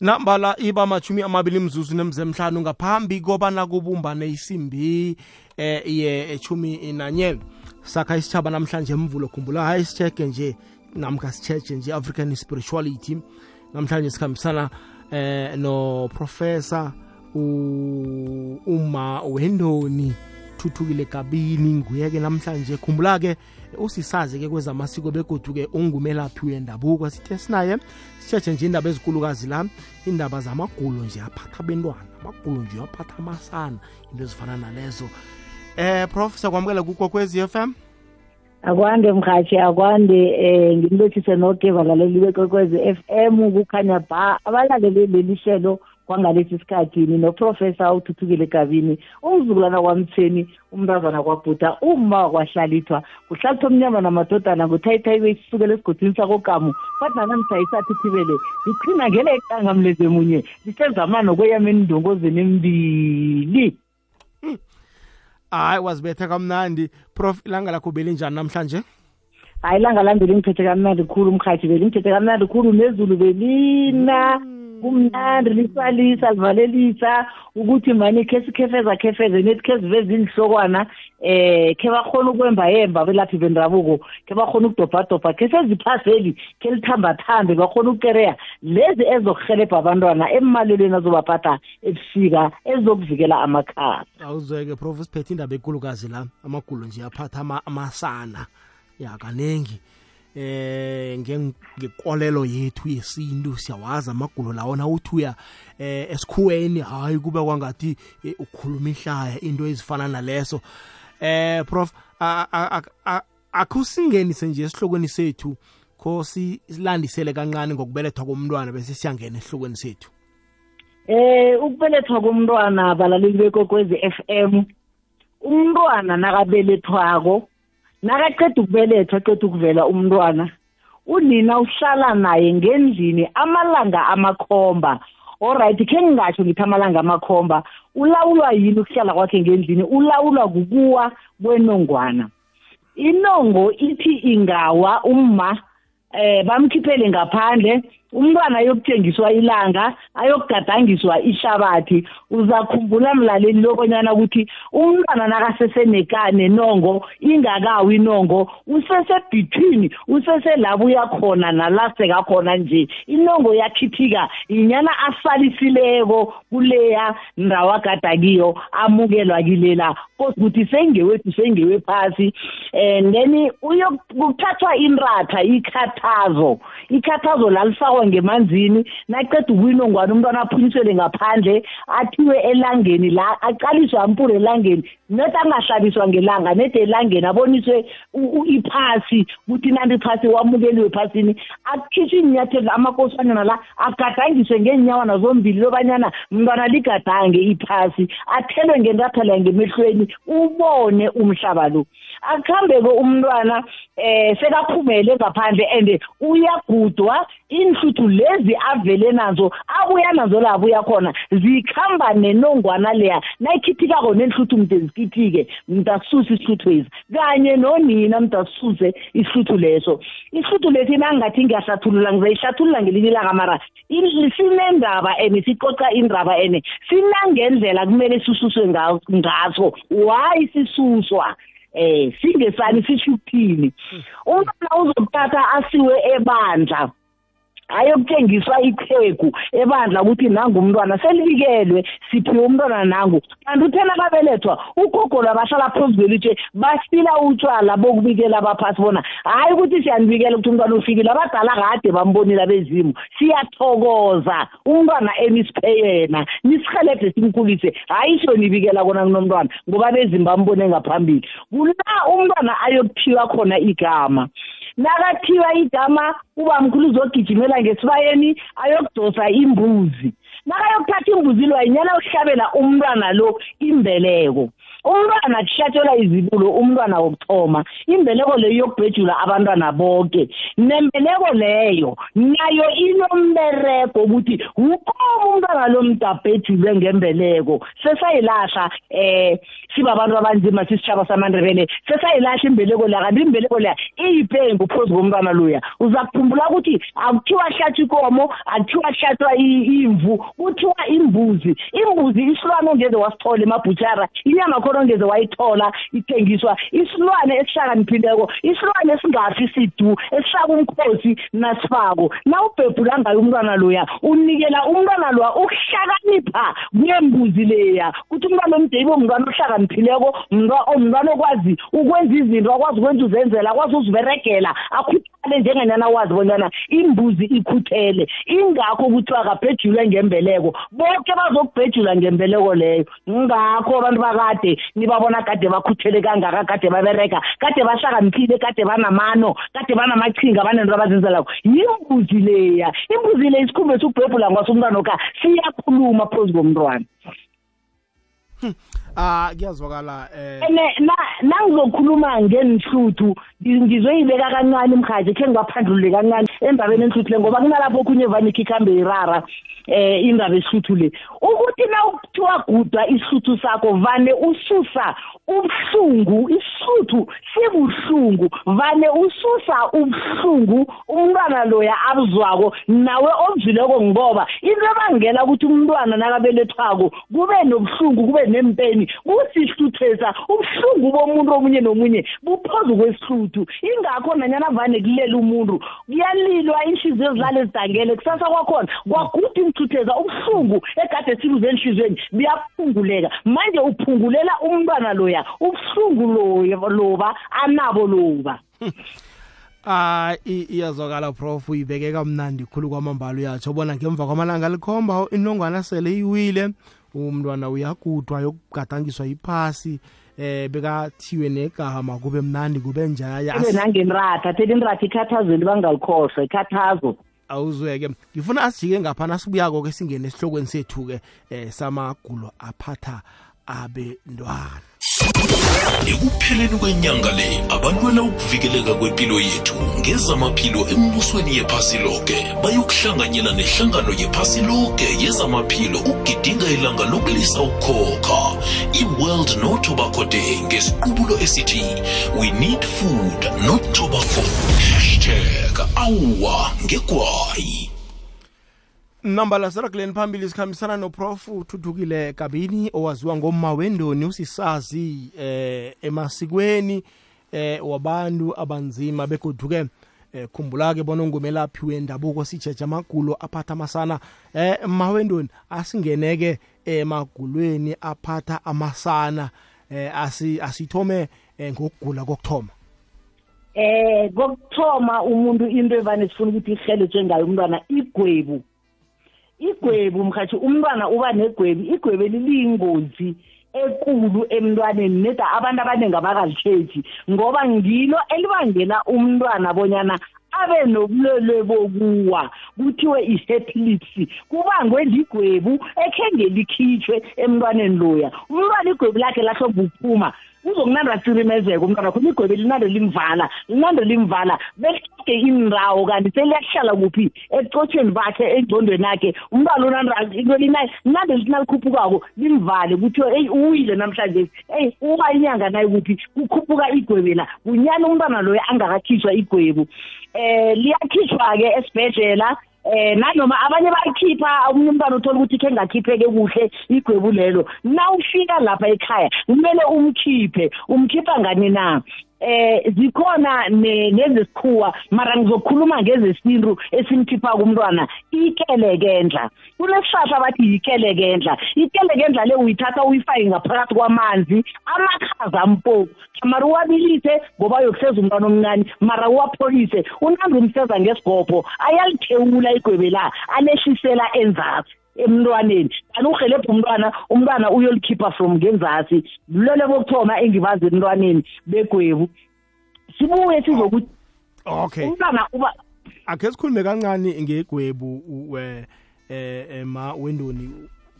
nambala iba machumi amabili mzuzu nemzemhlanu ngaphambi kobana kubumbane isimbi eh ye echumi nanye. Sakha isitshaba namhlanje mvulo khumbula hayi sicheke nje namkha sicheche nje african spirituality. Namhlanje sikhambisana eh no professor uma wendoni. Thuthukile kabini nguye-ke namhlanje. Khumbula-ke usisazi-ke kwezamasiko begodu-ke ungumelaphi wendabuko. Sithe sinaye sitsheshe nje indaba ezikulukazi la. Indaba zamagulo nje aphatha abentwana amagulo nje aphatha amasana into ezifana nalezo. Eh prof siyakwamukela kukokwezi f m? Akwande mhathi akwande. Eh ngimlothise noke balaleli bekwekwezi f m kukhanya ba abalaleli leli hlelo kwangalesi sikhathi ninoprofesa uthuthukile gabini umzukulwana kwamtheni umntazana kwabhuda uma kwahlalithwa kuhlalithwa omnyama namadodana nguthayithayi besisukela esigodini sakogamu bathi nanamthayisathi thibele liqhina ngele eqanga mleze munye lisezamani nokweyama endongozeni embili. Hayi wazibetha kamnandi. Prof ilanga lakho belinjani namhlanje? Hayi ilanga lami belingithethe kamnandi khulu umkhathi belingithethe kamnandi khulu nezulu belina. Mm. Kumnandi lisalisa livalelisa ukuthi mani khe sikhefeza khefeze nethi khe ziveze iy'hlokwana eh khe bakhona ukwemba yemba belaphi bendabuko khe bakhona ukudobhadobha khe seziphaseli khe lithambathambe bakhona ukukereya. Lezi ezokuhelebha abantwana emalelweni azobaphatha ebusika ezizokuvikela amakhala awuzweke prof siphethe indaba ekulukazi la amagulo nje aphatha amasana. Ya kaningi eh ngekolelo yethu yesintu siyawazi amagulo lawo nawuthi uya eh esikhuweni hayi kube kwangathi eh, ukhuluma ihlaya into ezifana naleso. Eh prof akusingenise nje esihlokweni sethu kho silandisele kancane ngokubelethwa komntwana bese siyangena esihlokweni sethu. Eh ukubelethwa komntwana balaleli bekokwezi FM umntwana nakabelethwako nakaqeda ukubelethwa aqeda ukuvela umntwana unina uhlala naye ngendlini amalanga amakhomba. Alright khe ngingatsho ngithi amalanga amakhomba ulawulwa yini ukuhlala kwakhe ngendlini? Ulawulwa kukuwa kwenongwana. Inongo ithi ingawa umma eh bamkhiphele ngaphandle umntwana ayokuthengiswa ilanga ayokugadangiswa ihlabathi. Uzakhumbula mlaleli lokonyana ukuthi umntwana nakasesenekane nongo ingakawi inongo usesebetween useselabo uyakhona nala sekakhona nje. Inongo yakhithika inyana asalisileko kuleya ndawo agada kiyo amukelwa kilela. Ukuthi sengewethu sengewe phasi and then uyokuthathwa inratha ikhathazo. Ikhathazo lalifakwa afakwa ngemanzini naqeda ukuyinongwane umntwana aphunyisele ngaphandle athiwe elangeni la aqaliswe ampule elangeni. Net angahlabiswa ngelanga net elangeni aboniswe iphasi ukuthi nanti iphasi wamukeliwe ephasini. Akhishwe iy'nyathelo amakosanyana la agadangiswe ngeenyawana zombili lobanyana mntwana ligadange iphasi athelwe ngentathela ngemehlweni ubone umhlaba lo. Akuhambe-ke umntwana eh sekaphumele ngaphandle and uyagudwa inhluthu lezi avele nazo abuya nazo la abuya khona zikhamba nenongwana leya nayikhithikako nenhluthu mde zikhithike mntasuse isihluthu ezi kanye nonina mntasuse isihluthu leso. Isihluthu lesi nangathi ngiyahlathulula ngizayihlathulula ngelinye ilanga mara sinendaba and sicoca indaba and sinangendlela kumele sisuswe ngaso why sisuswa? Eh singesani sisho ukuthini umntwana uzokuthatha asiwe ebandla. Ayokuthengiswa iqhegu ebandla ukuthi nangu umntwana selibikelwe siphiwe umntwana nangu. Kanti uthena kabelethwa ugogo labahlala phezu kwelitshe basila utshwala bokubikela abaphasi bona hhayi ukuthi siyanibikela ukuthi umntwana ufikile abadala kade bambonile abezimu. Siyathokoza umntwana enisiphe yena nisihelebhe simkhulise. Hhayi sho nibikela kona kunomntwana ngoba abezimu bambone ngaphambili. Kula umntwana ayokuthiwa khona igama nakathiwa igama ubamkhulu uzogijimela ngesibayeni ayokudosa imbuzi. Nakayokuthatha imbuzi lo yinyana uhlabela umntwana lo imbeleko. Umntwana kuhlatshelwa izibulo umntwana wokuthoma. Imbeleko leyo yokubhejula abantwana bonke nembeleko leyo nayo inombereko ukuthi ukoma umntwana lo mntu abhejulwe ngembeleko. Sesayilahla um sibabantu abanzima sisitshaba samandebele. Sesayilahla imbeleko leya kanti imbeleko leya iyiphengu phozu komntwana loya. Uza kukhumbula ukuthi akuthiwa hlatshwa ikomo akuthiwa hlatshwa imvu kuthiwa imbuzi. Imbuzi isilwane ongeze wasithola emabhutshara inyama khona ongeze wayithola ithengiswa isilwane esihlakaniphileko isilwane esingafi sidu esifaka umkhosi nasifako na ubhebhula ngayo umntwana loya unikela umntwana loya ukuhlakanipha kwembuzi leya. Kuthi umntwana omdeyibo mntwana ohlakaniphileko mntwana okwazi ukwenza izinto akwazi ukwenza uzenzela akwazi uziberegela akhuthale njenganyana wazi bonyana imbuzi ikhuthele. Ingakho kuthiwa kabhejulwe ngembeleko. Bonke bazokubhejula ngembeleko leyo. Ngakho abantu bakade nibabona kade bakhuthele kangaka kade babereka kade bahlakaniphile kade banamano kade banamachinga banento abazenzelako yimbuzi leya imbuzi le isikhumbe sukubhebhula ngwaso umntwana oka siyakhuluma phozu komntwana. Ah kuyazwakala eh ene nangizokhuluma ngenhluthu ngizoyibeka kancane mhaji khe ngibaphandlulule kancane endabeni enhluthu le ngoba kunalapho okhunye vane ikhikambe irara eh indaba esihluthu le. Ukuthi na ukuthiwa gudwa isihluthu sakho vane ususa ubuhlungu ishluthu sibuhlungu vane ususa ubuhlungu umntwana loya abuzwako nawe obuzileko ngoba into ebangela ukuthi umntwana nakabelethwako kube nobuhlungu kube nempeni kusihluthesa ubuhlungu bomuntu omunye nomunye buphozu kwesihluthu. Ingakho nanyana vane kulela umuntu kuyalilwa inhliziyo ezilala ezidangele kusasa kwakhona kwaguda imthutheza ubuhlungu egade sibuze enhliziyweni buyaphunguleka. Manje uphungulela umntwana loya ubuhlungu loya loba anabo loba. Ah iyazwakala prof. Uyibeke kamnandi khulu kwamambalo yatsho bona ngemva kwamalanga alikhomba inongwana sele iwile. Umntwana uyagudwa yokugadangiswa iphasi eh bekathiwe negama kube mnandi kube njaya. Kube nangenratha thela inratha ikhathazweni bangalikhohlwa ikhathazo awuzweke. Ngifuna asijike ngapha nasibuyako ke singene esihlokweni sethu-ke eh samagulo aphatha abentwana. Ekupheleni kwenyanga le abalwela ukuvikeleka kwempilo yethu ngezamaphilo embusweni yephasi loke. Bayokuhlanganyela nehlangano yephasi loke yezamaphilo ukugidinga ilanga lokulisa ukukhokha. I-world no tobacco day ngesiqubulo esithi we need food not tobacco. Hashtag awuwa ngegwayi. Nambala sirakuleni phambili sikhambisana noprof uthuthukile kabini owaziwa ngomma wendoni usisazi eh emasikweni eh wabantu abanzima begoduke eh khumbula-ke bona ungumelaphi wendabuko sijeje amagulo aphatha amasana. Eh mawendoni asingeneke emagulweni aphatha amasana eh asi asithome eh, ngokugula kokuthoma. Eh kokuthoma umuntu into evane sifuna ukuthi ihelejwe ngayo umntwana igwebu. Igwebu mhathi umntwana uba negwebi igwebi liyingozi ekulu emntwaneni neda abantu abaningi abakalitheji ngoba ngilo elibangela umntwana bonyana abe nobulwelwe bokuwa. Kuthiwe i-epilepsy kubangwe ligwebu ekhe ngelikhitshwe emntwaneni loya. Umntwana igwebu lakhe lahloba ukuphuma uzokunanda tsirimezeka umntwana khona igwebe linande limvala linande limvala. Behlage indawo kanti seliyahlala kuphi? Ebucotshweni bakhe engcondweni yakhe. Umntwana unanda into linaye linande linalikhupukako limvale. Kuthiwe eyi uwile namhlanje. Eyi uba inyanga naye kuphi? Kukhuphuka igwebe la. Kunyani umntwana loyo angakakhishwa igwebu. Eh liyakhishwa-ke esibhedlela. Eh nanoma abanye bayikhipha omunye umntwana uthola ukuthi khe ngakhipheke kuhle igwebu lelo. Na ufika lapha ekhaya kumele umkhiphe. Umkhipha ngani na? Eh zikhona nezesikhuwa mara ngizokhuluma ngezesintu esimkhipha kumntwana ikelekendla. Kunesihlahla bathi yikelekendla. Ikelekendla le uyithatha uyifake ngaphakathi kwamanzi amakhaza mpo mara uwabilise ngoba yokuseza umntwana omncane mara uwapholise. Unandi umseza ngesigobho ayalithewula igwebe la alehlisela enzasi. Emntwaneni. Kanti uhelebha umntwana? Umntwana uyolikhipha from ngenzasi. Lolo bokuthoma engibazi emntwaneni begwebu. Sibuye sizokuthi okay. Umntwana uba akhe sikhulume kancane ngegwebu eh ema wendoni.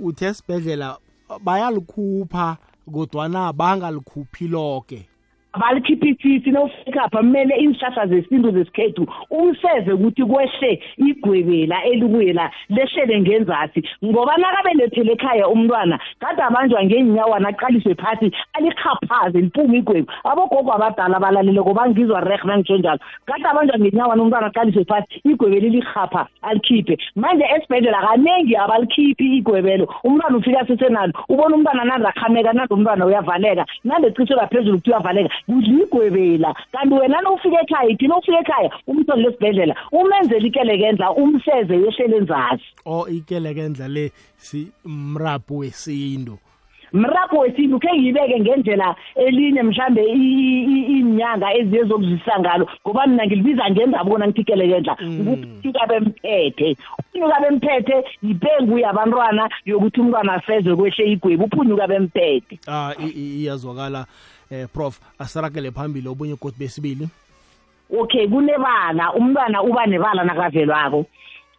Uthe esibhedlela bayalikhupha kodwana bangalikhuphi loke. Abalikhiphisisi nawufikapha kumele iinhlahla zesintu zesikhethu umseze ukuthi kwehle igwebela elikuye la lehlele ngenzasi. Ngoba nakabelethele ekhaya umntwana kade abanjwa ngeenyawana aqaliswe phasi alikhaphaze liphume igwebu. Abogogo abadala abalalele ngoba ngizwa reh nangitsho njalo. Kade abanjwa ngenyawana umntwana aqaliswe phasi igwebelo ilikhapha alikhiphe. Manje esibhedlela kaningi abalikhiphi igwebelo umntwana ufika sesenalo ubona umntwana nandi akhameka nandi umntwana uyavaleka. Nandi ecishelwa phezulu kuthi uyavaleka. Ligwebela kanti wena nawufika ekhaya ithi nawufika ekhaya umthole lesibhedlela umenzele ikelekenza umseze yehlele enzasi. O ikelekendla le si mrabho wesintu. Mrapho wesintu khe ngiyibeke ngendlela elinye mhlambe iinyanga eziye zokuzwisisa ngalo ngoba mina ngilibiza ngendabuko nangithikelekendla nguphunyuka bemphethe uphunyuka bemphethe yipengu yabantwana yokuthi umntwana afeze kwehle igwebu. Uphunyuka bemphethe ah iyazwakala. Eh prof asiragele phambili obunye godi besibili. Okay kunebala. Umntwana uba nebala nakavelwako.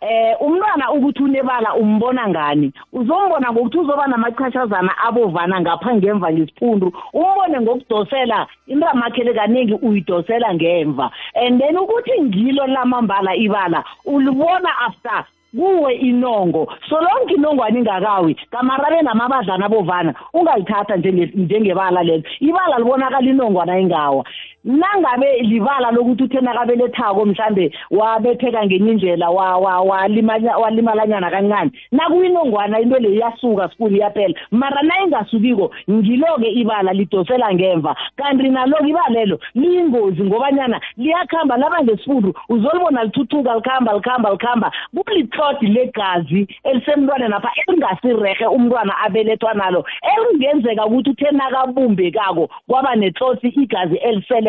Eh umntwana ukuthi unebala umbona ngani? Uzombona ngokuthi uzoba namachashazana abovana ngapha ngemva ngesiphundu. Umbone ngokudosela intamakhele kaningi uyidosela ngemva. And then ukuthi ngilo lamambala ibala ulibona after kuwe inongo. Solonke inongwane ingakawi kamarabe namabadlana abovana ungayithatha njenge- njengebala lelo ibala libonakala inongwana ingawa nangabe libala lokuthi uthe nakabelethako mhlambe wabetheka ngenye indlela wa- wa- walimanya- walimalanyana kancane nakuyinongwana into le iyasuka sikuli iyaphela. Mara nayingasukiko ngilo-ke ibala lidosela ngemva. Kanti nalo-ke ibalelo liyingozi ngobanyana liyakhamba laba ngesifundo uzolibona lithuthuka likhamba likhamba likhamba kulitlodi legazi elisemntwaneni apha elingasirehe umntwana abelethwa nalo elingenzeka ukuthi uthe nakabumbekako kwaba netlotsi igazi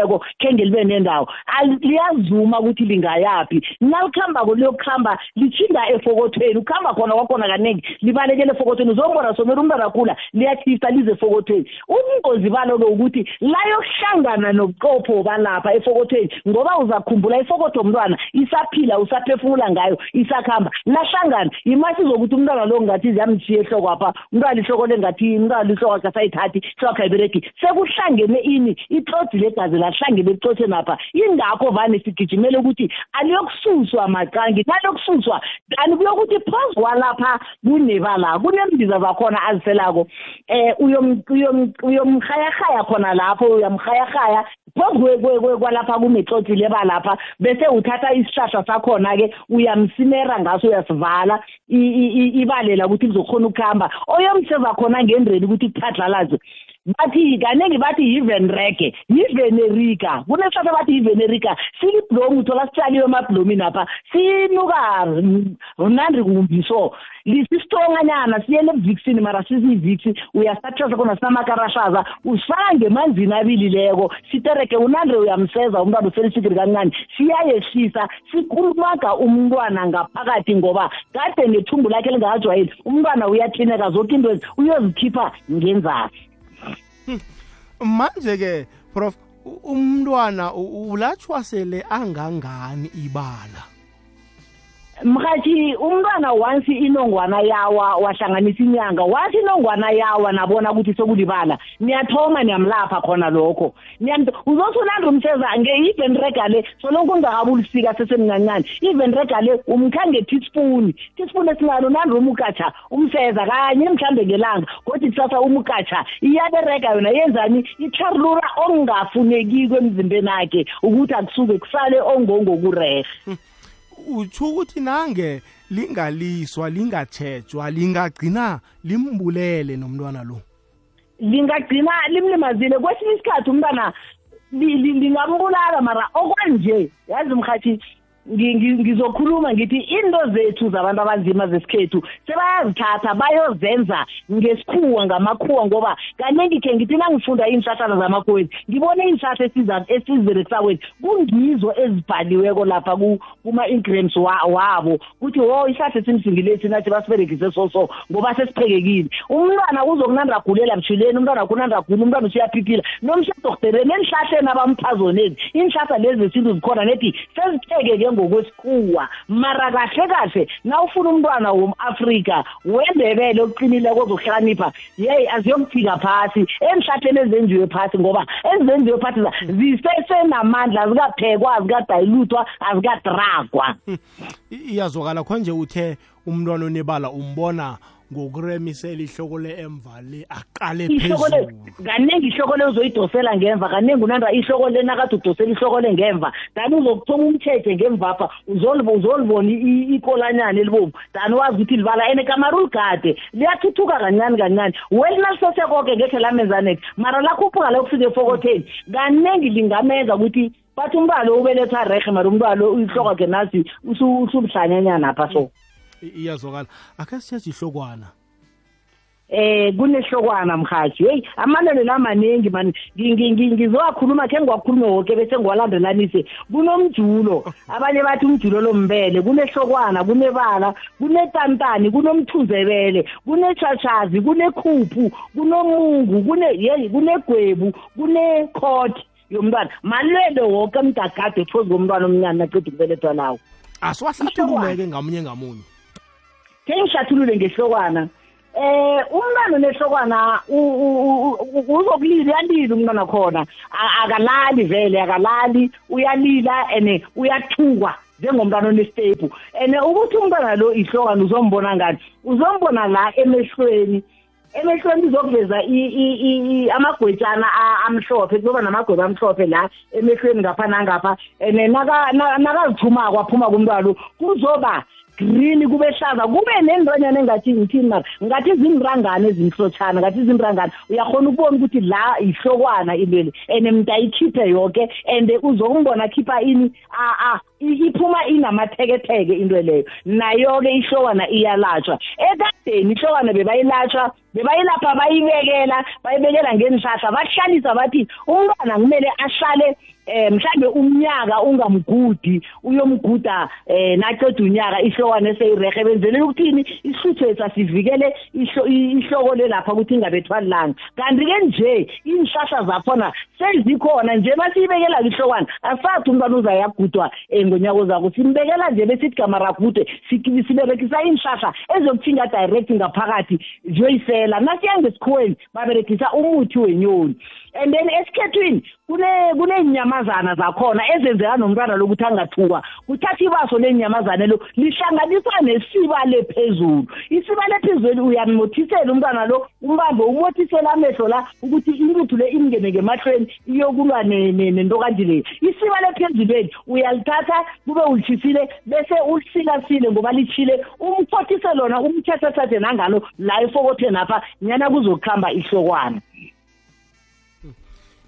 eliseleko khenge libe nendawo. Ali- liyazuma ukuthi lingayaphi. Nalikhambako liyokuhamba lithinga efokothweni. Ukuhamba khona kwakhona kaningi libalekele efokothweni. Uzombona somela umntwana khula liyathisa lize efokothweni. Ubungozi balo-ke ukuthi layokuhlangana nobuqopho balapha efokothweni ngoba uzakhumbula ifokotho umntwana isaphila usaphefumula ngayo isakhamba. Lahlangana imasi zokuthi umntwana lo ngathi ziyamshiya ehloko apha. Umntwana ihloko le ngathi umntwana ihloko akasayithathi ihloko ayiberegi sekuhlangene ini itlodi legazi lahlangene ebucotheni apha ingakho vane sigijimele ukuthi aliyokususwa maqangi naliyokususwa. Kanti kuyokuthi phozu kwalapha kunebala kunembiza zakhona aziselako eh uyom- uyom- uyomhayahaya khona lapho uyamhayahaya phozu kwe- kwe- kwe- kwalapha kunetloti lebalapha bese uthatha isihlahla sakhona-ke uyamsimera ngaso uyasivala i- i- i- ibalela ukuthi lizokhona ukuhamba oyomseza khona ngendreni ukuthi kuphadlalaze bathi kaningi bathi yivenrege yivenerica kunesihlahla bathi yivenerica siliblomu uthola sitshaliwe emablomini apha sinuka nandi kumbi. So lisisitronganyana siyele evixini mara sisiyivixi uyasatrasa khona sinamakarashaza usifaka ngemanzini abilileko sitereke unande uyamseza umntwana uselisikiri kancane siyayehlisa sikulumaga umntwana ngaphakathi ngoba kade nethumbu lakhe lingakajwayeli umntwana uyaklineka zonke into ezi uyozikhipha ngenzasi manje ke prof umntwana ulatshwa sele angangani ibala? Mhathi umntwana once inongwana yawa wahlanganisa inyanga wathi inongwana yawa nabona ukuthi sekulibala niyathoma niyamlapha khona lokho. Niyam- uzothi unandi umseza nge-ivenrega le soloko ungakabulisika sesemncancane. Ivenrega le umkha nge-teaspoon teaspoon esingalo nandi umukatsha umseza kanye mhlambe ngelanga kodwa kusasa umukatsha iyaberega yona yenzani? Itharulura okungafunekiko emzimbeni akhe ukuthi akusuke kusale ongongokurehe utsho ukuthi nange lingaliswa lingatshejwa lingagcina limbulele nomntwana lo? Lingagcina limlimazile. Kwesinye isikhathi umntwana li- li- lingambulala mara okwanje yazi mhathi ngi- ngi- ngizokhuluma ngithi into zethu zabantu abanzima zesikhethu sebayazithatha bayozenza ngesikhuwa ngamakhuwa ngoba kaningi khe ngithi nangifunda iinhlahlana zamakhuweni ngibone iinhlahla esiza- esiziberekisakweni kungizo ezibhaliweko lapha ku- kuma-ingrams wa- wabo. Kuthi wo isihlahla esimsingilesi nathi basiberegise so so ngoba sesiphekekile. Umntwana uzokunanda agulela butshileni umntwana kunanda agula umntwana usiyaphiphila nomshadoktereni enhlahleni abamphazonezi iinhlahla lezi zesintu zikhona nethi sezithekeke ngokwesikhuwa mara kahle kahle na ufuna umntwana wom-afrika wendebele oqinileko ozokuhlakanipha yeyi aziyokufika phasi. Enhlahleni ezenziwe phasi ngoba ezenziwe phasi zisesenamandla azikaphekwa azikadayilutwa azikadragwa. I- iyazwakala. Khonje uthe umntwana onebala umbona ngokuremisela ihloko le emva le aqale ihloko le phezulu. kaningi ihloko le uzoyidosela ngemva kaningi unanda ihloko le nakade udosela ihloko le ngemva. Dani uzokuthoma umthethe ngemvapha uzolib- uzolibona i- i- ikolanyana elibomvu dani wazi ukuthi libala ene kamara uligade liyathuthuka kancane kancane welina lisesekoke ngekhe lamenzaneke mara lakhuphuka la kufika efokotheni kaningi lingamenza ukuthi bathi umntwana lo ubelethwa rehe mara umntwana lo ihloko ke nasi usu- usubuhlanyanyana apha so. I- iyazwakala. Akhe sithethe ihlokwana. Eh kunehlokwana mhathi. Hey amalelo lamaningi man ngizowakhuluma khe ngiwakhulume woke bese ngiwalandelanise. Kunomjulo. Abanye bathi umjulo lombele. Kunehlokwana kunebala kunetantani kunomthunzebele kunetshatshazi kunekhuphu kunomungu kune yeyi kunegwebu kunekhoti yomntwana. Malwele woke mgagade phozu komntwana omncane naqeda ukubelethwa lawo asiwahlathululeke ngamunye ngamunye. Ke ngihlathulule ngehlokwana. Eh umntwana nehlokwana uzokulila uyalila umntwana khona. Akalali vele akalali uyalila ene uyathukwa njengomntwana onestepu ene ukuthi umntwana lo ihlokwana uzombona ngani? Uzombona la emehlweni. Emehlweni izokuveza amagwetshana amhlophe kuzoba namagweba amhlophe la emehlweni ngapha nangapha. Ene naka- na- nakaziphumako aphuma kumntwana lo kuzoba green kube hlaza kube nentonyana engathi ngithini mara ngathi zinrangane ezimhlotshana ngathi zinrangane uyakhona ukubona ukuthi la ihlokwana intwele and mntu ayikhiphe yoke and uzokumbona khipha ini? A. iphuma inamatheketheke into leyo. Nayo-ke ihlokwana iyalatshwa. Ekadeni ihlokwana bebayilatshwa bebayilapha bayibekela bayibekela ngenihlahla bahlalisa bathi umntwana kumele ahlale eh mhlambe umnyaka ungamgudi uyomguda eh naqeda unyaka ihlokwane eseyirehe benzelela ukuthini? Ishlutho esasivikele ihlo- i- ihloko le lapha ukuthi ingabethwa lilanga kanti ke nje iinhlahla zakhona sezikhona nje basiyibekela ihlokwana asathi umntwana uzayagudwa um ngonyaka ozako simbekela nje besithi gamaragude si- siberegisa iinhlahla ezokuthinga direct ngaphakathi ziyoyisela. Nasiya ngesikhuweni baberegisa umuthi wenyoni. And then esikhethwini kune kuneenyamazana zakhona ezenzeka nomntwana lokuthi angathukwa kuthatha ibaso lenyamazane lo lihlanganiswa nesiba lephezulu isiba lephezulu uyamothisela umntwana lo umbambe umothisela amehlo la ukuthi intuthu le imngene ngemahlweni iyokulwa ne- ne- nentokanje leyo isiba lephezulweni uyalithatha kube ulitshisile bese ulisikasile ngoba litshile umthothise lona umthethethethe nangalo la efokotheni apha nyana kuzokuhamba ihlokwana.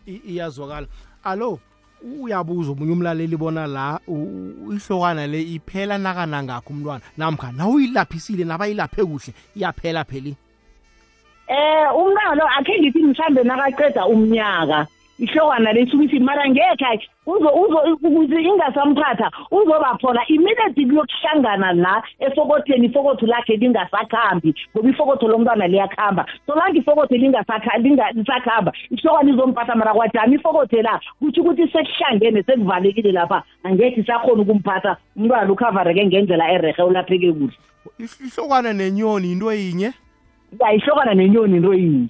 I- iyazwakala. Alo uyabuza omunye umlaleli bona la ihlokwana le iphela nakanangakho umntwana namkha nawuyilaphisile nabayilaphe kuhle iyaphela pheli Eh umntwana lo akhe ngithi mhlambe nakaqeda umnyaka. Ihlokwana lesukisi mara ngekhe uzo uzo ukuze ingasamphatha uzoba khona immediately kuyokuhlangana la efokotheni ifokotho lakhe lingasakhambi ngoba ifokotho lomntwana liyakhamba. Solange ifokotho lingasakha- linga- lisakhamba ihlokwana izomphatha mara kwajama ifokothe la? Kutho ukuthi sekuhlangene sekuvalekile lapha angekhe isakhona ukumphatha umntwana ukhavareke ngendlela erehe ulapheke kuhle. Ihl- ihlokwana nenyoni into yinye? Ayihlokana nenyoni into yinye.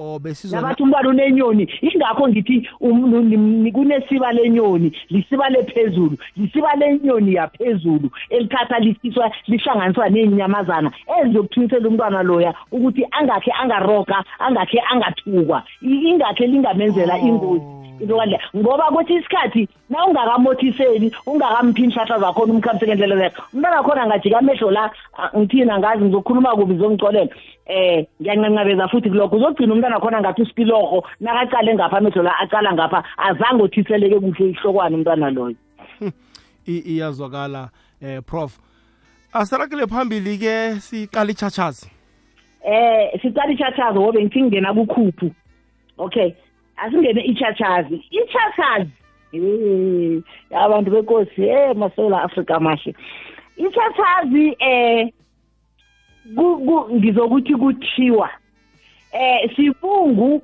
O besizona nabathi umntwana unenyoni ingakho ngithi um- kunesiba lenyoni lisiba lephezulu lisiba lenyoni yaphezulu elithatha lisiswa lihlanganiswa ney'nyamazana ezizokuthunisela umntwana loya ukuthi angakhe angaroga angakhe angathukwa. Ingakhe lingamenzela ingozi. Into kanje ngoba kuthi isikhathi na ungakamothiseli ungakamphi iinhlahla zakhona umkhambise ngendlela leyo umntwana khona angajika amehlo la ah, ngithini angazi ngizokhuluma kubi ngizongicolela eh ngiyancancabeza futhi kulokho. Uzogcina umntwana khona ngathi usikilorho nakaqale ngapha amehlo la aqala ngapha azange othiseleke kuhle ihlokwane umntwana loyo. I- iyazwakala eh prof. Asiragele phambili ke siqala ichachazi. Eh sicala ichachazi ngobe ngithi ngingena kukhuphu. Okay asingene ichachazi. Ichachazi eh abantu benkosi eh masewula afrika mahle. Ichachazi eh ku- ku- ngizokuthi kuthiwa eh sibungu.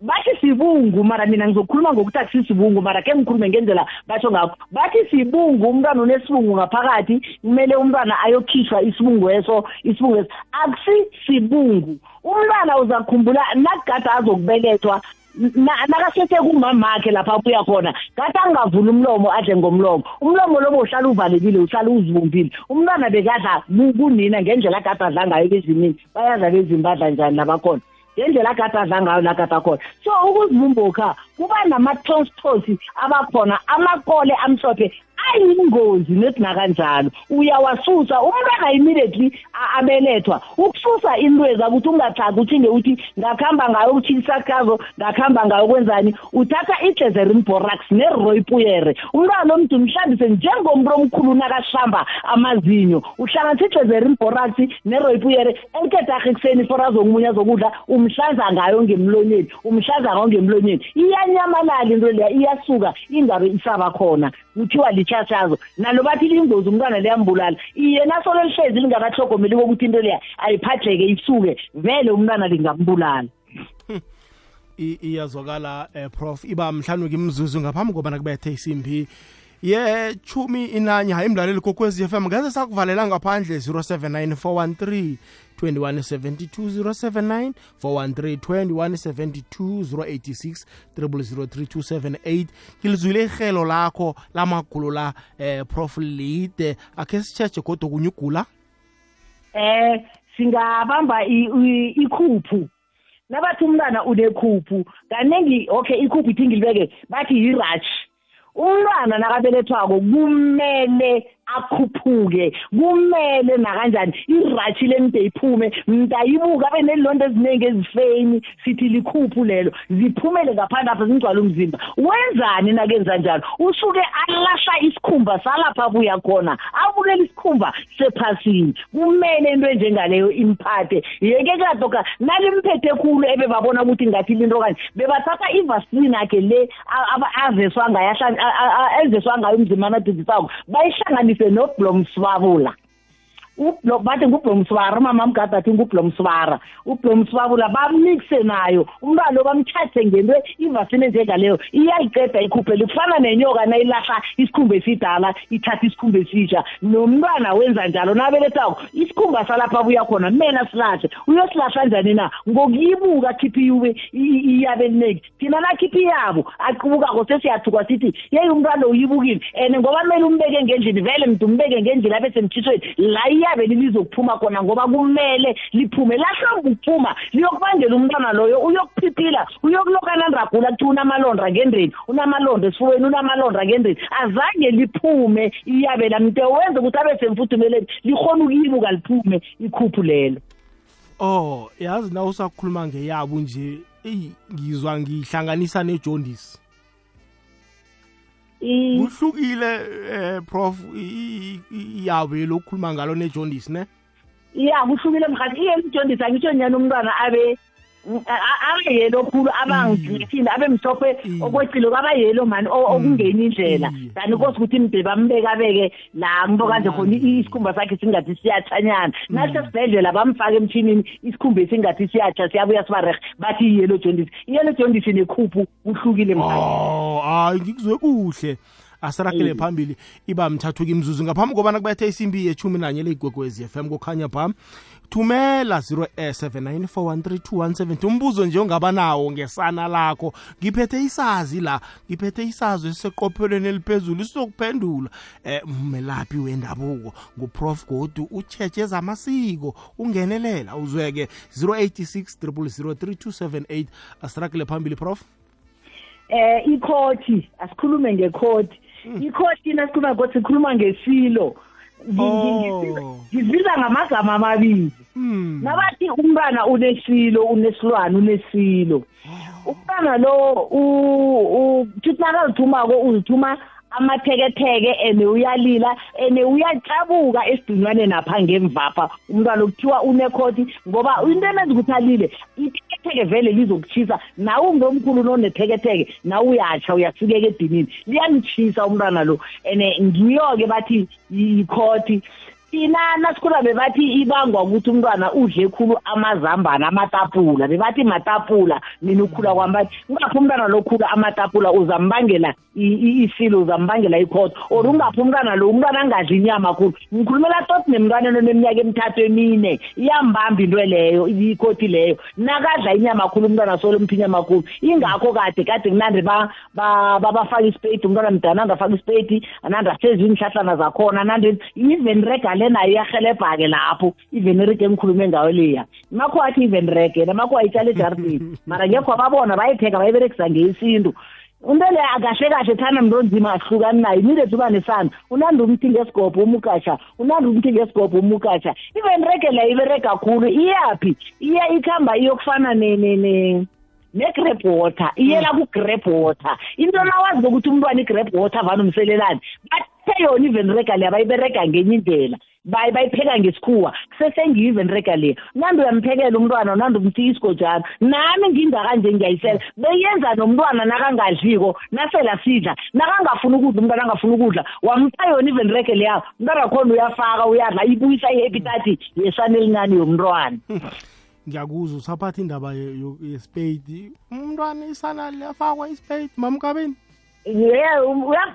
Bathi sibungu mara mina ngizokhuluma ngokuthi akusisibungu mara ke ngikhulume ngendlela batsho ngakho. Bathi sibungu umntwana unesibungu ngaphakathi kumele umntwana ayokhishwa isibungu eso isibungu eso. Akusisibungu umntwana uzakhumbula nakugada azokubelethwa na- nakasethe kumamakhe lapha abuya khona kade angavula umlomo adle ngomlomo. Umlomo lobo uhlala uvalekile uhlala uzibumbile umntwana bekadla ku- kunina ngendlela agade adla ngayo bezimini bayadla bezimi badla njani labakhona ngendlela agade adla ngayo la gade akhona. So ukuzibumbokha kuba nama-tostosi abakhona amakole amhlophe ayingozi nethi nakanjalo. Uyawasusa umntwana immediately a- abelethwa. Ukususa intweza ukuthi ungathagi uthinge ukuthi ngakuhamba ngayo ukutshikisakazo ngakuhamba ngayo kwenzani uthatha i-glezerin borax neroypuyere umntwana omntu mhlambise njengomuntu omkhulu nakahlamba amazinyo. Uhlanganisa i-glezerin borax neroypuyere enkedarha ekuseni for azokumunye azokudla umhlanza ngayo ngemlonyeni umhlanza ngayo ngemlonyeni. Iyanyamalala into leya iyasuka ingabe isaba khona. Kuthiwa litshashazo nalo bathi lingozi umntwana liyambulala. Iye nasolo lihlezi lingakahlogomeli kokuthi into leya ayiphatheke isuke vele umntwana lingambulala. I- iyazwakala eh, prof. Iba mhlanu kimzuzu ngaphambi kobana kubethe isimbi. Ye chumi inanye hayi mlaleli kokwezi FM ngeze sakuvalela ngaphandle 079413 2172 079 413 2172 086 003278 ngilizwile ihelo lakho lamagulo la eh, prof. Lide. Akhe sitshetshe kodwa kunye ugula eh singabamba i- i- ikhuphu. Nabathi umntwana unekhuphu kaningi okay ikhuphu ithi ngilibeke bathi yirash umntwana nakabelethwako kumele akhuphuke kumele nakanjani irashi lemde iphume mntayibuka abe nelilonto eziningi ezifeni sithi likhuphu lelo ziphumele ngaphandle apha zingcwala umzimba wenzani nakenza njalo usuke alahla isikhumba salapha abuya khona abukela isikhumba sephasini kumele into enjengaleyo imphathe yeke kadoka nalimphethe khulu ebebabona ukuthi ngathi linto kanje bebathatha ivaseline akhe le a- aba- azeswa ngayo ahla- a- a- a- ezeswa ngayo umzimba amadudisako bayihlanganise noblomswabula ublo bathi ngublomswara umama mgada athi ngublomswara. Ublomswabula bamixe nayo. Umntwana lo bamthathe ngento ivasini enjengaleyo iyayiqeda ikhuphele kufana nenyoka nayilahla isikhumba esidala ithatha isikhumba esitsha nomntwana wenza njalo nabelethako isikhumba salapha abuya khona kumele silahle uyosilahla njani na? Ngokuyibuka khiphi iyube iyabe elineki thina nakhiphi iyabo aqubukako sesiyathuka sithi yeyi umntwana lo uyibukile. And ngoba kumele umbeke ngendlini vele mntu umbeke ngendlini abe semtshisweni la iyabe lizokuphuma khona ngoba kumele liphume. Lahlombe ukuphuma liyokubangela umntwana loyo uyokuphiphila uyokulokana ndragula kuthiwa unamalonda ngendeni unamalonda esifubeni unamalonda ngendeni azange liphume iyabe la mntu wenza ukuthi abe semfuthumeleni likhona ukuyibuka liphume ikhuphu lelo. Oh yazi na usakhuluma ngeyabo nje? Eyi ngizwa ngihlanganisa nejondisi. I- kuhlukile eh prof i- i- iyabo lokukhuluma ngalo nejondisi ne? Ya kuhlukile mkhathi iye mjondisi angitsho nyani umntwana abe a- a- abe yelo khulu abangithini abe mhlophe Iye. okwecilo kwaba yelo mani o- okungeni indlela. Iye. kanti kosi ukuthi mde bambeke abeke la nto kanje khona isikhumba sakhe singathi siyatshanyana nasesibhedlela bamfake emtshinini isikhumba esingathi siyatsha siyabuya sibarehe bathi iyelo jondisi iyelo jondisi nekhuphu kuhlukile mkhathi oh hayi ngikuzwe kuhle. Asiragele phambili iba mthathu kimzuzu ngaphambi kobana kubethe isimbi yechumi nanye leyigwegwezi FM kokhanya pha thumela 0794132170 umbuzo nje ongaba nawo ngesana lakho ngiphethe isazi la ngiphethe isazi esiseqophelweni eliphezulu sizokuphendula eh melaphi wendabuko nguprof godu ucheche ezamasiko ungenelela. Uzweke 086 0003278 asiragele phambili prof. Eh ikhothi asikhulume ngekhoti ikhothi nasikhuluma ngekhothi sikhuluma ngesilo. Ngi- ngi- Oh. ngibiza- ngibiza ngamagama amabili. Hmm. nabathi umntwana unesilo unesilwane unesilo. Umntwana lo u- u- thithi nakazithumako uzithuma amatheketheke ene uyalila ene uyacabuka esidunywane napha ngemvapha. Umntwana okuthiwa unekhoti ngoba into emenza ukuthi alile itheketheke vele lizokutshisa nawe ungomkhulu nonetheketheke nawe uyatsha uyasikeka edinini. Liyamtshisa umntwana lo. Ene ngiyo-ke bathi yikhoti thina nasikhula bebathi ibangwa ukuthi umntwana udle khulu amazambane amatapula. Bebathi matapula mina ukhula kwami bathi ungaphi umntwana lokhula amatapula uzambangela i- i- isilo uzambangela ikhotho or ungaphi umntwana lo umntwana angadli inyama khulu? Ngikhulumela tot nemntwaneni oneminyaka emithathu emine. Iyambamba into leyo ikhothi leyo. Nakadla inyama khulu umntwana solo mphi inyama khulu. Ingakho kade kade kunande ba- ba- babafaka isipeyiti umntwana mdana andafaka isipeyiti anande asezwe iinhlahlana zakhona nande even rega le nayo iyahelebha-ke lapho even rege engikhulume ngayo leya. Makho athi even rege yena makho ayitshala ejardini mara ngekho ababona bayipheka bayiberekisa ngeyesintu into leyo akahle kahle thana mntu onzima ahlukani nayo immediate uba nesana unande umthi ngesigobho umukatsha unande umthi ngesigobho umukatsha even rege leyo iberega khulu iyaphi? Iya ikhamba iyokufana ne- ne- ne- ne-grab water iyela ku-grab water. Into nawazi ukuthi umntwana i-grab water vane umselelani bathe yona even rega leya bayiberega ngenye indlela. Bayi bayipheka ngesikhuwa. Kusesengiyo even rega leya nandi uyamphekela umntwana nandi umthi isigojana. Nami ngingakanje ngiyayisela beyenza nomntwana nakangadliko nasela sidla nakangafuni ukudla umntwana angafuni ukudla wamtha yona even rege leya umntwana khona uyafaka uyadla ibuyisa i-hepitati yesana elincane yomntwana. Ngiyakuzwa usaphatha indaba ye- yo- yespade umntwana isana liyafakwa ispade mamkabeni ye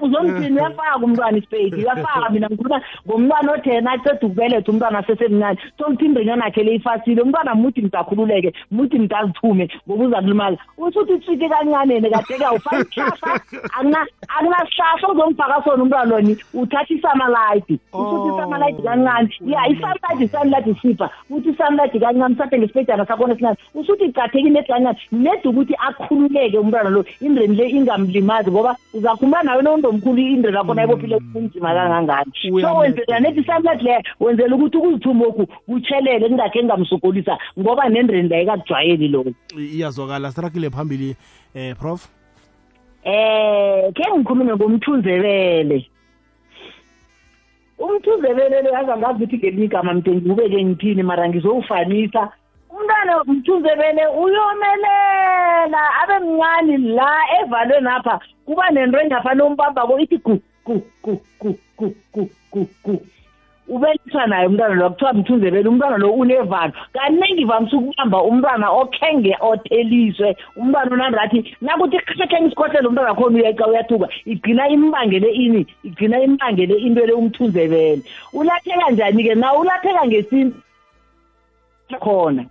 uzomthini uyafaka umntwana isipeyidi uyafaka mina ngikhuluma ngomntwana othena aceda ukubeletha umntwana asesemncane sokuthi indrenyana yakhe le ifasile umntwana muthi mntakhululeke muthi mntazithume ngoba uza kulimala usuthi itswiti kancanene kade-ke awufaki isihlahla akuna- akunasihlahla ozongifaka sona umntwana loni uthatha isamaladi usuthi Oh. isamaladi kancane. Ya isamaladi isaniladi sipha uthi isamaladi kancane sathe ngesipedana sakhona esincane. Usuthi icathekile nedi kancane. Nedi ukuthi akhululeke umntwana lo indreni le ingamlimazi ngoba uzakhuluma nawe nondomkhulu indreni lakhona ibophile kunzima kangangani. So wenzela nedi isamaladi leyo wenzela ukuthi ukuzithumoku kutshelele kungakhe kungamsokolisa ngoba nendreni leyo kakujwayeli lokho iyazwakala sirakile phambili eh prof. Eh ke ngikhulume ngomthunzebele. Umthunzebele lo yazi angazi ukuthi ngelinye igama mde ngiwubeke ngithini mara ngizowufanisa? Umntwana umthunzebele uyomelela. Abe mncane la evalweni apha kuba nento engafani umbambako ithi gu gu gu gu gu gu gu gu. Ubelethwa naye umntwana lo kuthiwa mthunzebele umntwana lo unevalo. Kaningi vamise ukubamba umntwana okhenge otheliswe umntwana onandathi nakuthi khakhenge isikhohlelo umntwana khona uyeqa uyathuka. Igcina imbangele ini? Igcina imbangele into le umthunzebele ulapheka njani-ke na? Ulapheka ngesintu? Khona.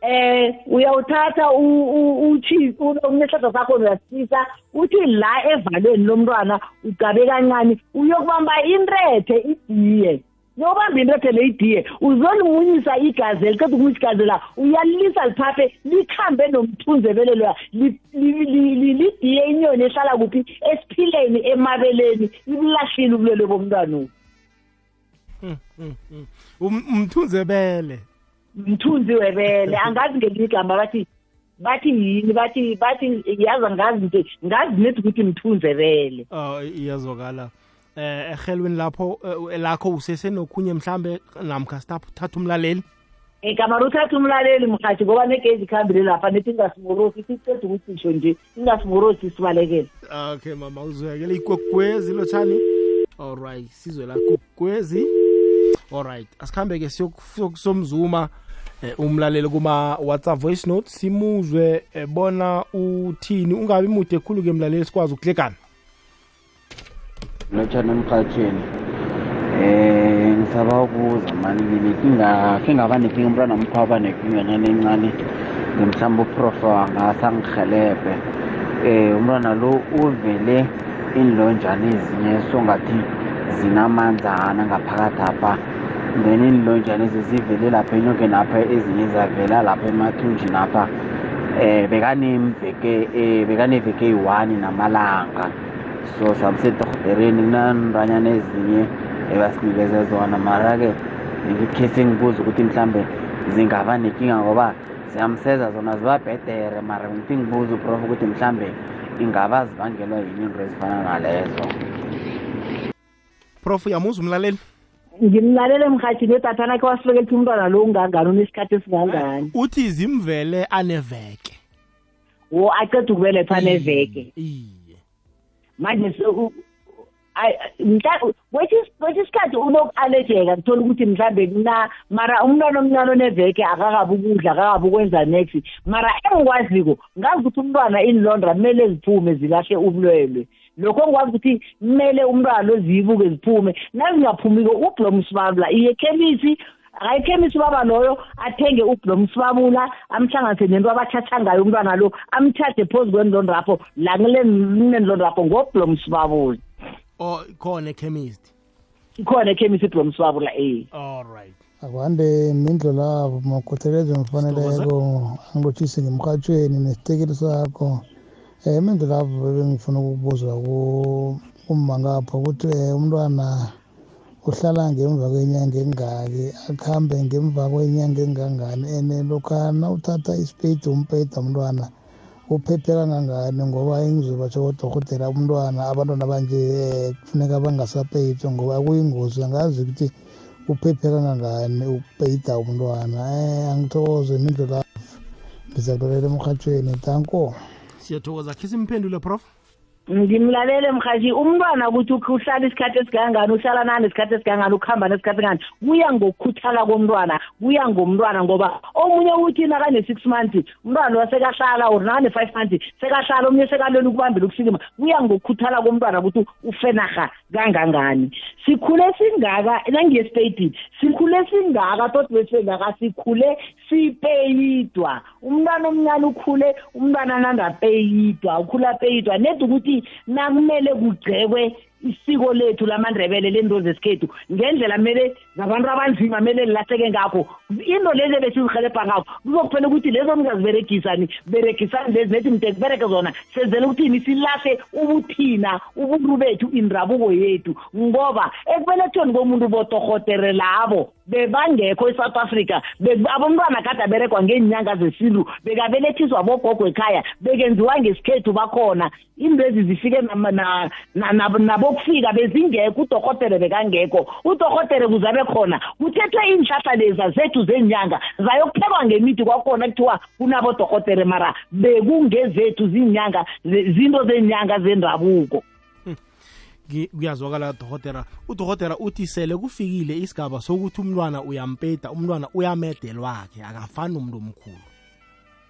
Eh uyawuthatha uchi unehlahla sakho uyasisa uthi la evalweni lomntwana ugabe kancane uyokubamba inrethe idiye. Uyobamba inrethe le idiye uzolimunyisa igazi eliqeda ukumunyisa igazi la uyalilisa liphaphe likhambe nomthunzebele loya li- li- li- li- lidiye inyoni ehlala kuphi? Esiphileni emabeleni ibulahlile ubulwele bomntwana. Um- umthunzebele. Mthunzi webele angazi ngelinye igama bathi bathi yini bathi bathi yazi angazi nje ngazi nedi ukuthi mthunzebele uh, iyazwakala. Eh ehelweni lapho eh, lakho usesenokhunye mhlambe namkha sithatha umlaleli? Egamara uthatha umlaleli mhathi ngoba negezi ikhambile lapha nethi ingasimorosi siceda ukuthisho nje ingasimorosi sibalekele. Okay mama uzwekele igogwezi lotshani? Alright sizwe la gogwezi alright asikhambe-ke siyokusomzuma eh, umlaleli kuma whatsapp voice note simuzwe eh, bona uthini ungabi mude ekhulu-ke mlaleli sikwazi ukuhlekana lotshana emrhatshweni eh ngisaba ukubuza mani nginenkinga khe ngaba nenkinga umntwana mkho waba nenkinga nyana encane mhlawumbe uprof angasangihelebhe eh umntwana lo uvele iinlonjana ezinye songathi zinamanzana ngaphakathi apha. Then iinlonjana ezi zivele lapha enyokeni apha ezinye zavela lapha emathunjini apha eh bekanemveke eh bekaneveke eyi-one namalanga. So sabusedorhotereni kunantwanyana ezinye ebasinikeze zona. Mara-ke ngikhe sengibuza ukuthi mhlambe zingaba nenkinga ngoba ziyamseza zona ziba bhedere. Mara ngithi ngibuza uprof ukuthi mhlambe ingaba zibangelwa yini into ezifana nalezo? Prof yamuza umlaleli? Ngimlalele mhathini etathanakhe wasibekeletha umntwana lo ungangani unesikhathi esingangani. Uthi zimvele aneveke. Wo aqeda ukubelethwa neveke iye manje kwesinye isikhathi unoku-alejeka kuthola ukuthi mhlawumbe kuna mara umntwana omncane oneveke akakabi ukudla akakabi ukwenza next mara engikwaziko ngazi ukuthi umntwana inilondra kumele ziphume zilahle ubulwelwe. Lokho ngikwazi ukuthi kumele umntwana loziyibuke ziphume nazingaphumiko ublom sibabula iye ekhemisi hayi ekhemisi baba loyo athenge ublom sibabula amhlanganise nento abathatha ngayo umntwana lo amthathe phozu kwenilondrapho la kunenilondrapho ngoblom sibabula. O khona ekhemist ikhona ekhemisi iblom sibabula eh all right. Akwande mindlo lavo makhuthelezwe ngifaneleko angilotshise ngemrhatshweni nesitekeli sakho. Um mindlo lavo bengifuna ukubuza kummangapho ukuthi um umntwana uhlala ngemva kwenyanga engaki akuhambe ngemva kwenyanga engangani and lokha nawuthatha isipeyidi umpeyida umntwana uphephe kangangani? Ngoba engizwe batsho kodorhotela umntwana abantwana banje um kufuneka bangasapeyitwa ngoba kuyingozi angazi ukuthi uphephe kangangani ukupeyida umntwana. Um angithokoze mindlo lavo ngizakulolela emrhatshweni tanko siyathokoza khisa imphendule prof? Ngimlalele mhashi umntwana ukuthi uhlala isikhathi esikangani uhlala nani isikhathi esikangani ukuhamba nesikhathi engani kuya ngokukhuthala komntwana kuya ngomntwana ngoba omunye uthi nakane-six months umntwana lo sekahlala or nakane-five months sekahlala omunye sekalweni ukubambela ukusikima kuya ngokukhuthala komntwana ukuthi ufenaha kangangani. Sikhule singaka nangiye-statini sikhule singaka tot besengaka sikhule sipeyidwa. Umntwana omncane ukhule umntwana nandapeyidwa ukhula peyidwa. Nedi ukuthi nakumele kugcekwe isiko lethu lamandrebele lento zesikhethu. Ngendlela kumele zabantu abanzima kumele lilahleke ngakho. Into lezi ebesizihelebha ngakho kuzokuphela ukuthi lezo ningaziberegisani beregisani lezi nethi mde kubereke zona senzela ukuthini silahle ubuthina ubuntu bethu indabuko yethu. Ngoba ekubelethweni komuntu botorhotere labo bebangekho e-south africa. Abomntwana kade aberekwa ngeenyanga zesintu bekabelethiswa bogogo ekhaya bekenziwa ngesikhethu bakhona. Into ezi zifike nabokufika bezingekho udorhotere bekangekho. Udorhotere kuzabe khona kuthethwe iinhlahla leza zethu zenyanga zayokuphekwa ngemithi kwakhona kuthiwa kunabodorhotere mara bekungezethu zinyanga zinto zenyanga zendabuko. Kuyazwakala udorhotera udorhotera uthi sele kufikile isigaba sokuthi umntwana uyampeta umntwana uyamedelwakhe akafani umuntu omkhulu.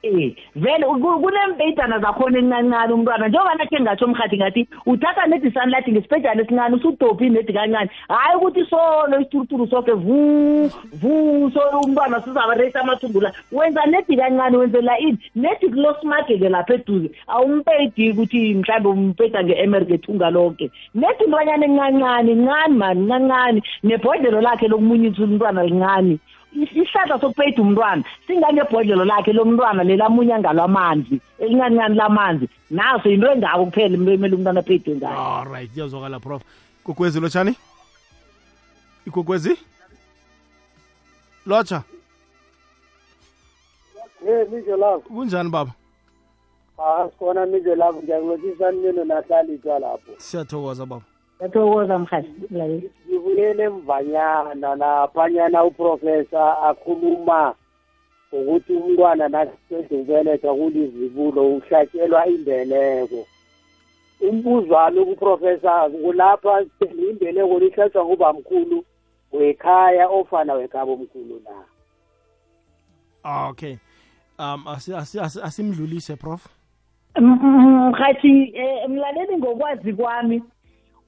Eh vele kunempeyidana zakhona encancane umntwana. Njengoba nakhe ngatsho mhathi ngathi uthatha nedi sunlight ngesipejana esincane usudophi nedi kancane hhayi ukuthi solo isituruturu soke vu vu so umntwana sizabareyisa amathumbu la wenza nedi kancane wenzela ini nedi kulo smageke lapha eduze. Awumpeyidi ukuthi mhlawumbe umpeyida nge-america ethunga lonke nedi intwanyana encancane ncane mani ncancane nebhodlelo lakhe lokumunyisa umntwana lincane isihlahla sokupeyida umntwana singangebhodlelo lakhe lomntwana lelamunya ngalamanzi elincancane lamanzi. Naso yinto engako kuphela into emele umntwana apeyide ngayo. Allright iyazwakala prof. Igogwezi lotshani? Igogwezi lotsha? E kunjani baba? Ha sikhona mijo lapho ngiyakulotshisa nino nahlalitshwa lapho? Siyathokoza baba yathokoza mlaleli. Ngibulele mvanyana laphanyana uprofesa akhuluma ukuthi umntwana naqeda ukubelethwa kulizibulo uhlatshelwa imbeleko. Umbuzo wami kuprofesa kulapha imbeleko lihlatshwa ngubamkhulu wekhaya ofana wekhaba omkhulu na? Ah, okay. Um asimdlulise prof. Mhathi um mlaleli ngokwazi kwami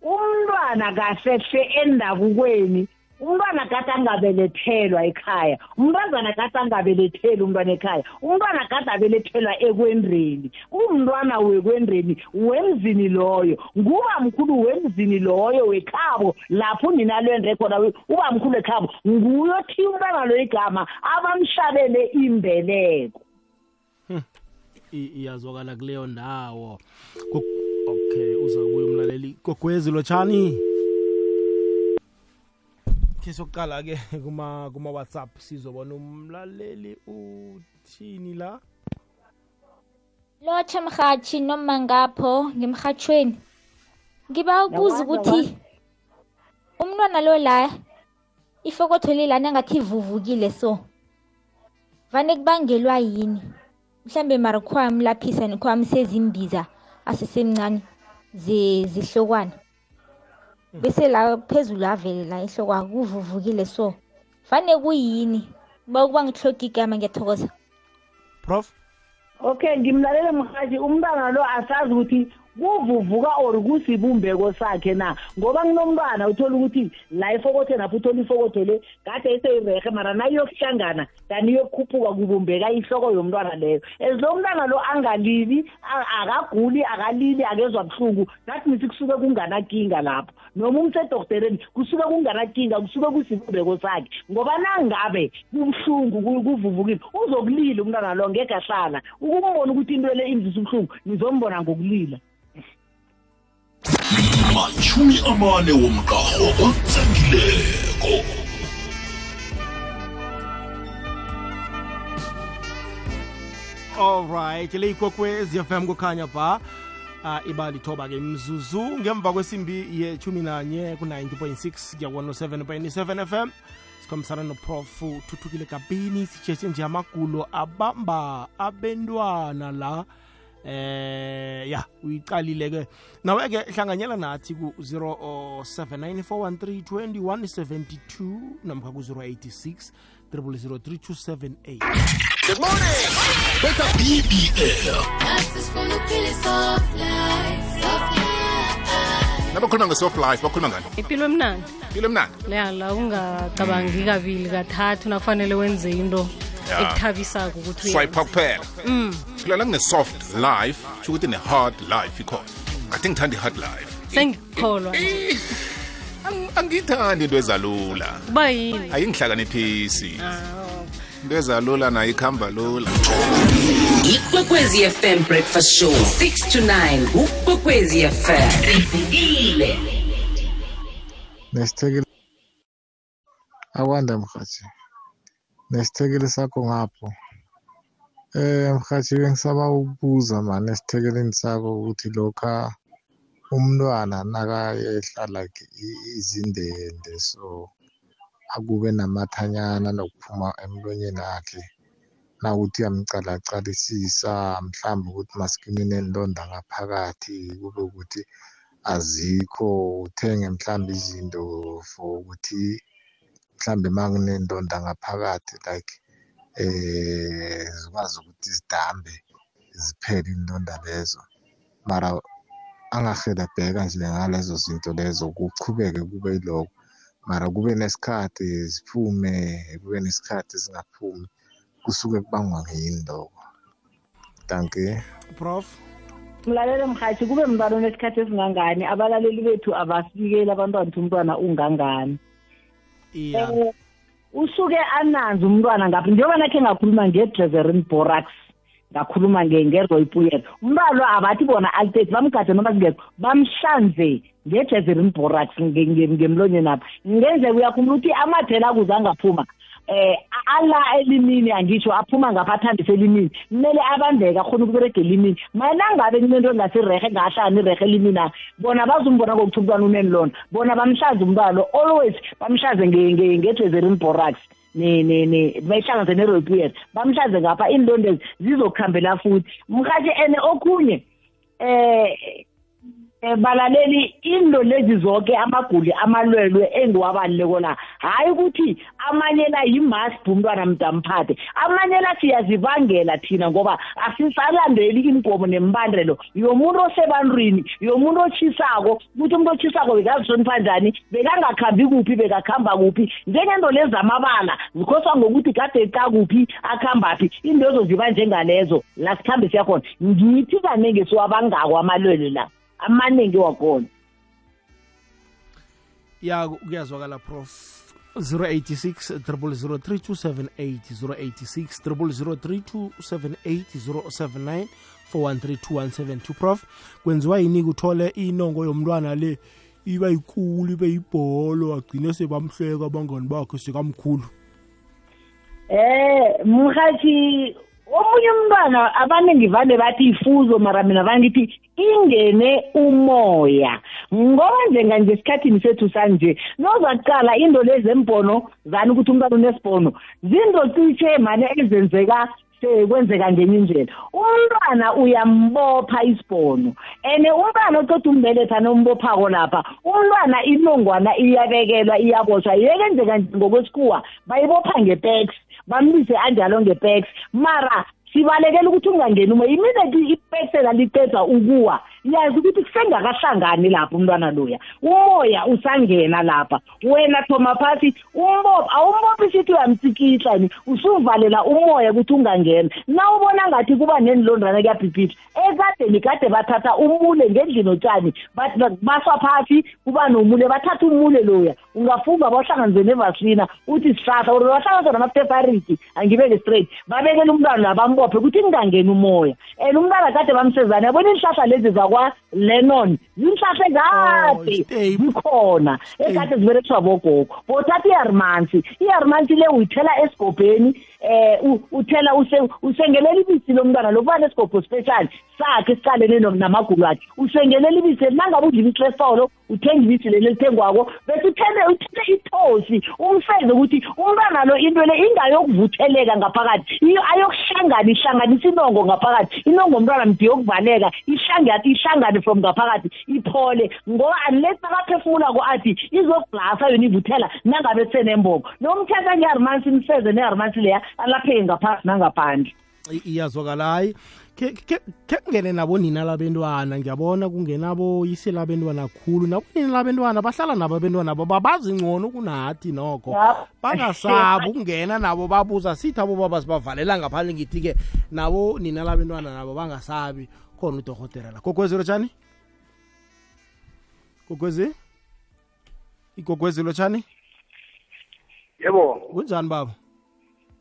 umntwana kasehle endabukweni. Umntwana kade angabelethelwa ekhaya. Umntazana kade angabeletheli umntwana ekhaya. Umntwana kade abelethelwa ekwendreni umntwana wekwendreni wemzini loyo. Nguba mkhulu wemzini loyo wekhabo lapho uninalwendre khona uba mkhulu ekhabo nguyo thi umntwana lo igama abamhlabele imbeleko. Iyazwakala kuleyo ndawo. Okay uza kubuya umlaleli gogwezi lotshani khe sokuqala-ke kuma kuma whatsapp sizobona umlaleli uthini la? Lotsha mrhatshi noma ngapho ngemrhatshweni ngiba ukubuza ukuthi umntwana lo la ifokotho lilana angathi ivuvukile so vane kubangelwa yini? Mhlambe mara khwamlaphisa khwamsezimbiza asesemncane zihlokwana bese la phezulu avele la ehloko kuvuvukile. So vane kuyini? Bakuba ngihloga igama ngiyathokoza. Prof? Okay ngimlalele mhathi umntwana lo asazi ukuthi kuvuvuka or kusibumbeko sakhe na? Ngoba kunomntwana uthola ukuthi la efokothweni apho uthola ifokotho le kade iseyirehe mara nayiyokuhlangana kanti iyokukhuphuka kubumbeka ihloko yomntwana leyo. As lo mntwana lo angalili a- akaguli akalili akezwa buhlungu that means kusuke kunganakinga lapho. Noma umsedoktereni kusuke kunganakinga kusuke kusibumbeko sakhe. Ngoba nangabe kubuhlungu ku- kuvuvukile uzokulila umntwana lo ngeke ahlala. Ukumbona ukuthi into le imzisa ubuhlungu nizombona ngokulila. Machumi amane womqarho otsengileko alright le ikwekwezi fm kukhanya ba uh, iba lithoba-ke mzuzu. Ngemva kwesimbi yechumi nanye ku-90.6 kuya ku-107.7 fm sikhambisana noprof thuthukile kabini sitsheshe nje amagulo abamba abentwana la eh ya uyicalile-ke nawe-ke hlanganyela nathi ku-0794132172 namkha ku-086 003 bbl nabakhuluma nge-soft life bakhuluma ngani? Impilo emnandi. Impilo emnandi? Ya la ungacabangi kabili kathathu nakufanele wenze into ekuthabisako ukuthi swipe kuphela silalela kune-soft life sho ukuthi ne-hard life ikhona ngathi ngithanda i-hard life. Sengikholwa. Ang- angiyithandi into ezalula. Kuba yini? Ayingihlakaniphisi. Into ezalula nayo ikhamba lula. Ikwekwezi fm breakfast show 6 to 9 ukwekwezi fm sivukile nesithekeli akwanda mhathi nesithekeli sakho ngapho mhathi bengisaba ukubuza mani esithekeleni sakho ukuthi lokha umntwana nakayehla like izindende so akube namathanyana nokuphuma emlonyeni wakhe nakuthi uyamcalacalisisa mhlawumbe ukuthi masikini nenilonda ngaphakathi kube ukuthi azikho uthenge mhlawumbe izinto for ukuthi mhlawumbe uma kunendonda ngaphakathi like zikwazi ukuthi zidambe ziphele indonda lezo. Mara angahelebheka nje ngalezo zinto lezo kuchubeke kube yiloko mara kube nesikhathi ziphume kube nesikhathi zingaphumi kusuke kubangwa yini lokho? Danke prof? Mlalele mhathi kube mntwana onesikhathi esingangani? Abalaleli bethu abasinikeli abantwana ukuthi umntwana ungangani? Iya. Eh, usuke ananzi umntwana ngapha. Njengoba nakhe ngakhuluma nge-dreverin borax ngakhuluma nge- nge-roypuyet umntwana lo abathi bona alteti bamgade noma zingekho bamhlanze nge-dreverin borax nge- nge- ngemlonyeni apha. Ngenzeka uyakhumbula ukuthi amathela akuze angaphuma. Eh ala elimini angisho aphuma ngapha athambise elimini kumele abambeke akhona ukuberega elimini. Mana ngabe kunento engasirehe ngahlani irehe elimini akhe bona bazumbona ngokuthi umntwana unenilona bona bamhlaze umntwana lo always bamhlaze nge-dreverin borax ne ne ne bayihlanganise ne-roypuyet bamhlaze ngapha iinlondezi zizokuhambela futhi. Mhathi ene okhunye eh eh, balaleli into lezi zonke amaguli amalwelwe engiwabaluleko la hayi ukuthi amanye la yi-must umntwana mntamphathe amanye la siyazibangela thina ngoba asisalandeli imigomo nembandelo. Yomuntu osebantwini yomuntu otshisako ukuthi umuntu otshisako bekazihlonipha njani bekangakhambi kuphi bekakhamba kuphi njengento lezi zamabala zikhoswa ngokuthi kade kakuphi akuhambaphi into ziba njengalezo la sikhambe siyakhona. Ngithi kanenge siwabangako amalwelwe la. Amaningi wakhona. Ya kuyazwakala prof. 086 0032780 086 003278079 4132172 prof kwenziwa yini kuthole inongo yomntwana le? Iba yikulu ibe yibholo agcine sebamhleka abangani bakhe sekamkhulu. Eh mhathi omunye umntwana abaningi vane bathi ifuzo mara mina vane ngithi ingene umoya. Ngoba njenganje esikhathini sethu sanje nozakuqala into lezi embono zani ukuthi umntwana unesibhono zinto cishe mane ezenzeka sekwenzeka ngenye indlela. Umntwana uyambopha isibhono and umntwana oqeda umbeletha nombophako lapha umntwana inongwana iyabekelwa iyabotshwa yekenzeka ngokwesikhuwa bayibopha ngepex bambise anjalo ngepex mara sibalekela ukuthi ungangeni umoya iminute ipesela liceda ukuwa yazi ukuthi kusengakahlangani lapha umntwana loya. Umoya usangena lapha. Wena thoma phasi umbopha awumbophi isithi uyamtsikihla ni usuvalela umoya ukuthi ungangena. Na ubona ngathi kuba nenilondana kuyabhibhitha ekadeni kade bathatha umule ngendlini otshani baswa phasi kuba nomule bathatha umule loya. Ungafunga bawuhlanganise nevasilina uthi sihlahla or wahlanganisa namapepariti angibeke straight. Babekele umntwana labambophe ukuthi kungangeni umoya. And umntwana kade bamsezane yabona iinhlahla lezi zakwa-lenon zinhlahla ekade zikhona ekade ziberekiswa bogogo. Bothatha i-harmansi i-harmansi le uyithela esigobheni um uthela usengelela ibisi lomntwana lokuba nesigobho special sakhe esicalene namagulu akhe. Usengelela ibisi nangabe udla ibisi lesolo uthenga ibisi leli elithengwako bese uthele uthethe ithosi umfeze ukuthi umntwana lo into le ingayokuvutheleka ngaphakathi ayokuhlangana ihlanganisa inongo ngaphakathi. Inongo umntwana mdi yokuvaleka ihlangane from ngaphakathi iphole. Ngoba unless nakaphefumulako athi izokuglasa yona ivuthela nangabe senembobo nomthetha nge-harmansi imfeze ne-harmansi leya alapheke ngaphasi nangaphandle. Iyazwakala hayi. Ke kungene nabo nina labentwana. Ngiyabona kungenabo yise labentwana khulu. Nabo nina labentwana bahlala nabo abentwana bo babazi ngcono kunathi nokho. Bangasabi ukungena nabo babuza sithi abo baba sibavalela ngaphandle ngithi-ke nabo nina labentwana nabo bangasabi khona udorhotera la. Gogwezi lotshani? Gogwezi? Igogwezi lotshani? Yebo. Kunjani baba?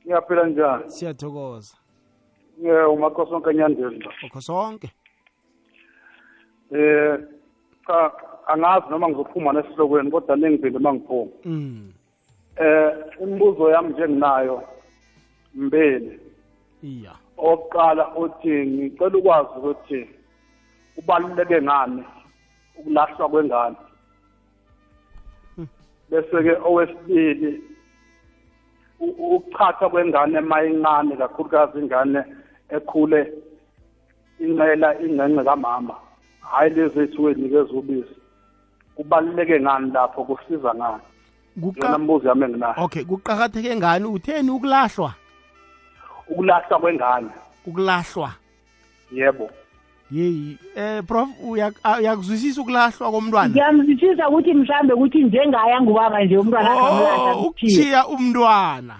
Ngiyaphila njani? Siyathokoza eh umakosonke nyandeni ukhosonke? Eh cha angazi noma ngizophuma nesihlokweni kodwa ningiphinde mangiphuma mm. Eh imibuzo yami nje nginayo mbele. Iya. Oqala uthi ngicela ukwazi ukuthi kubaluleke ngani ukulahlwa kwengane? Bese ke owesibili ukuchatha kwengane mayincane kakhulukazi ingane ekhule incela ingcence kamama hayi lezi ethu wenikeza ubisi. Kubaluleke ngani lapho? Kusiza ngani? Yona mbuzo yami enginayo. Okay kuqakatheke ngani utheni ukulahlwa? Ukulahlwa kwengane. Ukulahlwa. Yebo. Yeyi eh prof uyakuzwisisa ukulahlwa komntwana? Ngiyamzwisisa ukuthi mhlambe ukuthi njengaya ngubaba nje umntwana akamlahla ukuthiya umntwana.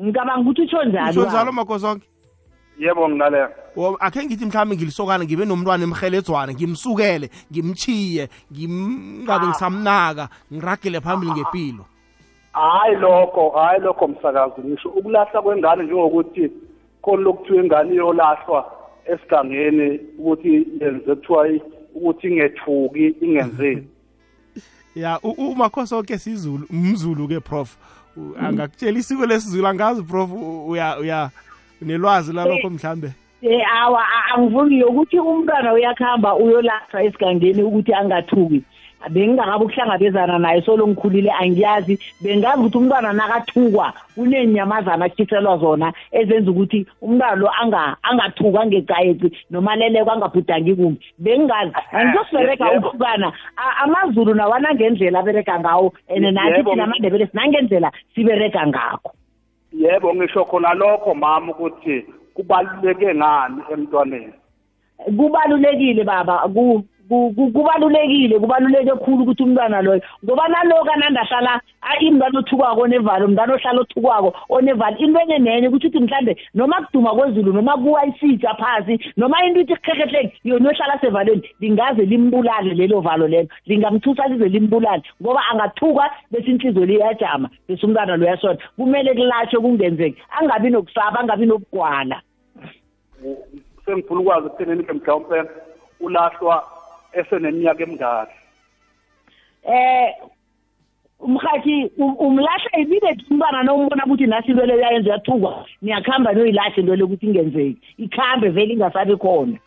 Ngicabanga ukuthi utsho njalo utsho njalo makosonke yebo nginalela akhe ngithi mhlawumbe ngilisokana ngibe nomntwana emheledzwana ngimsukele ngimchiye ngingabe ngisamnaka ngiragele phambili ngempilo hayi lokho hayi lokho msakazi ngisho ukulahla kwengane njengokuthi khona lokuthiwa ingane iyolahlwa esigangeni ukuthi yenze kuthiwa ukuthi ingethuki ingenzeni ya umakhosonke sizulu umzulu ke prof angakutshela isiko lesizulu angazi prof uya uya nelwazi lalokho mhlambe? eh awa angivumi ukuthi umntwana uyakhamba uyolahlwa esigangeni ukuthi angathuki. Bengingakabe ukuhlangabezana naye solo ngikhulile angiyazi. Bengazi ukuthi umntwana nakathukwa kuneenyamazana akuthiselwa zona ezenza ukuthi umntwana lo angathukwa ngecayeqi noma leleko angabhudangi kumbi bengingazi angizosibereka uhlukana amazulu nawo anangendlela abereka ngawo and nathi thina amandebele sinangendlela sibereka ngakho. Yebo ngisho khona lokho mama ukuthi kubaluleke ngani emntwaneni? Kubalulekile baba kubalulekile kubaluleke khulu ukuthi umntwana loyo ngoba naloku anandahlala imntwana othukwako onevalo umntwana ohlala othukwako onevalo. Into enye nenye ukuthi uthi mhlawumbe noma kuduma kwezulu noma kuwa isitsha phasi noma into ithi kuhlekehleke yona ohlala sevalweni lingaze limbulale lelo valo lelo. Lingamthusa lize limbulale ngoba angathuka bese inhliziyo liyajama bese umntwana lo yasona kumele kulatshwe kungenzeki. Angabi nokusaba angabi nokugwala. Sengifuna ukwazi ekuthenini ke mhlawumpe ulahlwa eseneminyaka emingaki. Eh umhathi umlahla ibile umntwana nombona ukuthi nasi into leyo yayenza yathukwa niyakuhamba niyoyilahle into le ukuthi ingenzeki. Ikhambe vele ingasabi khona.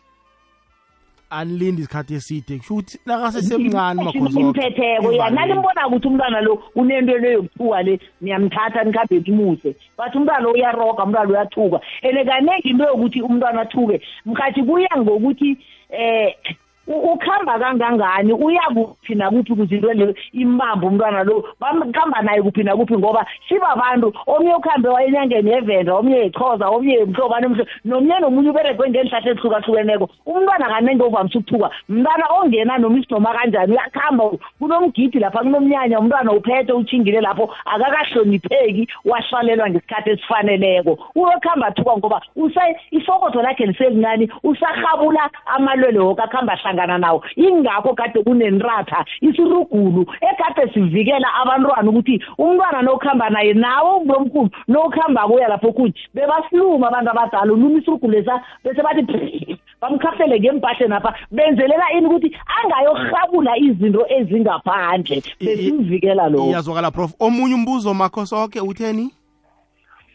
Anilindi isikhathi eside kusho ukuthi nakasesemncane makhosi imphetheko ya nalimbona ukuthi umntwana lo unento le yokuthuka le niyamthatha nikhambe nimuse bathi umntwana lo uyaroga umntwana lo uyathuka. And kaningi into yokuthi umntwana athuke. Mkhathi kuya ngokuthi eh u- ukhamba kangangani? Uyakuphi nakuphi kuzinto leyo imbamba umntwana lo? Bamkhamba naye kuphi nakuphi ngoba sibabantu omnye ukuhambe wayenyangeni yevenda omnye yechoza omnye yemhlobane mhlo nomnye nomunye uberegwe ngeenhlahla ezihlukahlukeneko. Umntwana kanenge uvamise ukuthuka. Mntwana ongena noma isinoma kanjani uyakuhamba kunomgidi lapha kunomnyanya umntwana uphethe utshingile lapho akakahlonipheki wahlalelwa ngesikhathi esifaneleko. Uyokuhamba athuka ngoba use ifokodo lakhe liselincane usahabula amalwele woke akuhamba ahlangana nawo. Ingakho kade kunenratha isirugulu ekade sivikela abantwana ukuthi umntwana nokuhamba naye nawo umntomkhulu nokuhamba kuya lapho kunye bebasiluma abantu abadala uluma isirugulu lesa bese bathi bamkhafele ngempahleni apha benzelela ini ukuthi angayohabula izinto ezingaphandle. Besimvikela lokho. iyazwakala prof. Omunye umbuzo makho sonke utheni?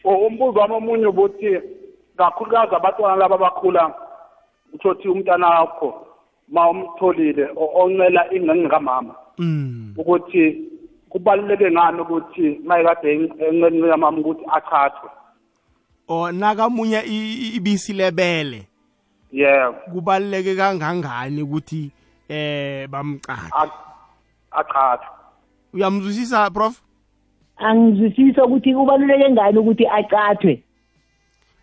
O- umbuzo wami omunye ukuthi kakhulukazi abantwana laba abakhula uthothi umntana wakho ma umtholile o- oncela ingxenxe kamama. Mm. Ukuthi kubaluleke ngani ukuthi mayekade encenxe kamama ukuthi achathwe o nakamunye i- i- ibisi lebele. Yebo. Kubaluleke kangangani ukuthi eh bamqathe achathwe uyamzwisisa prof? Angizwisisa ukuthi kubaluleke ngani ukuthi acathwe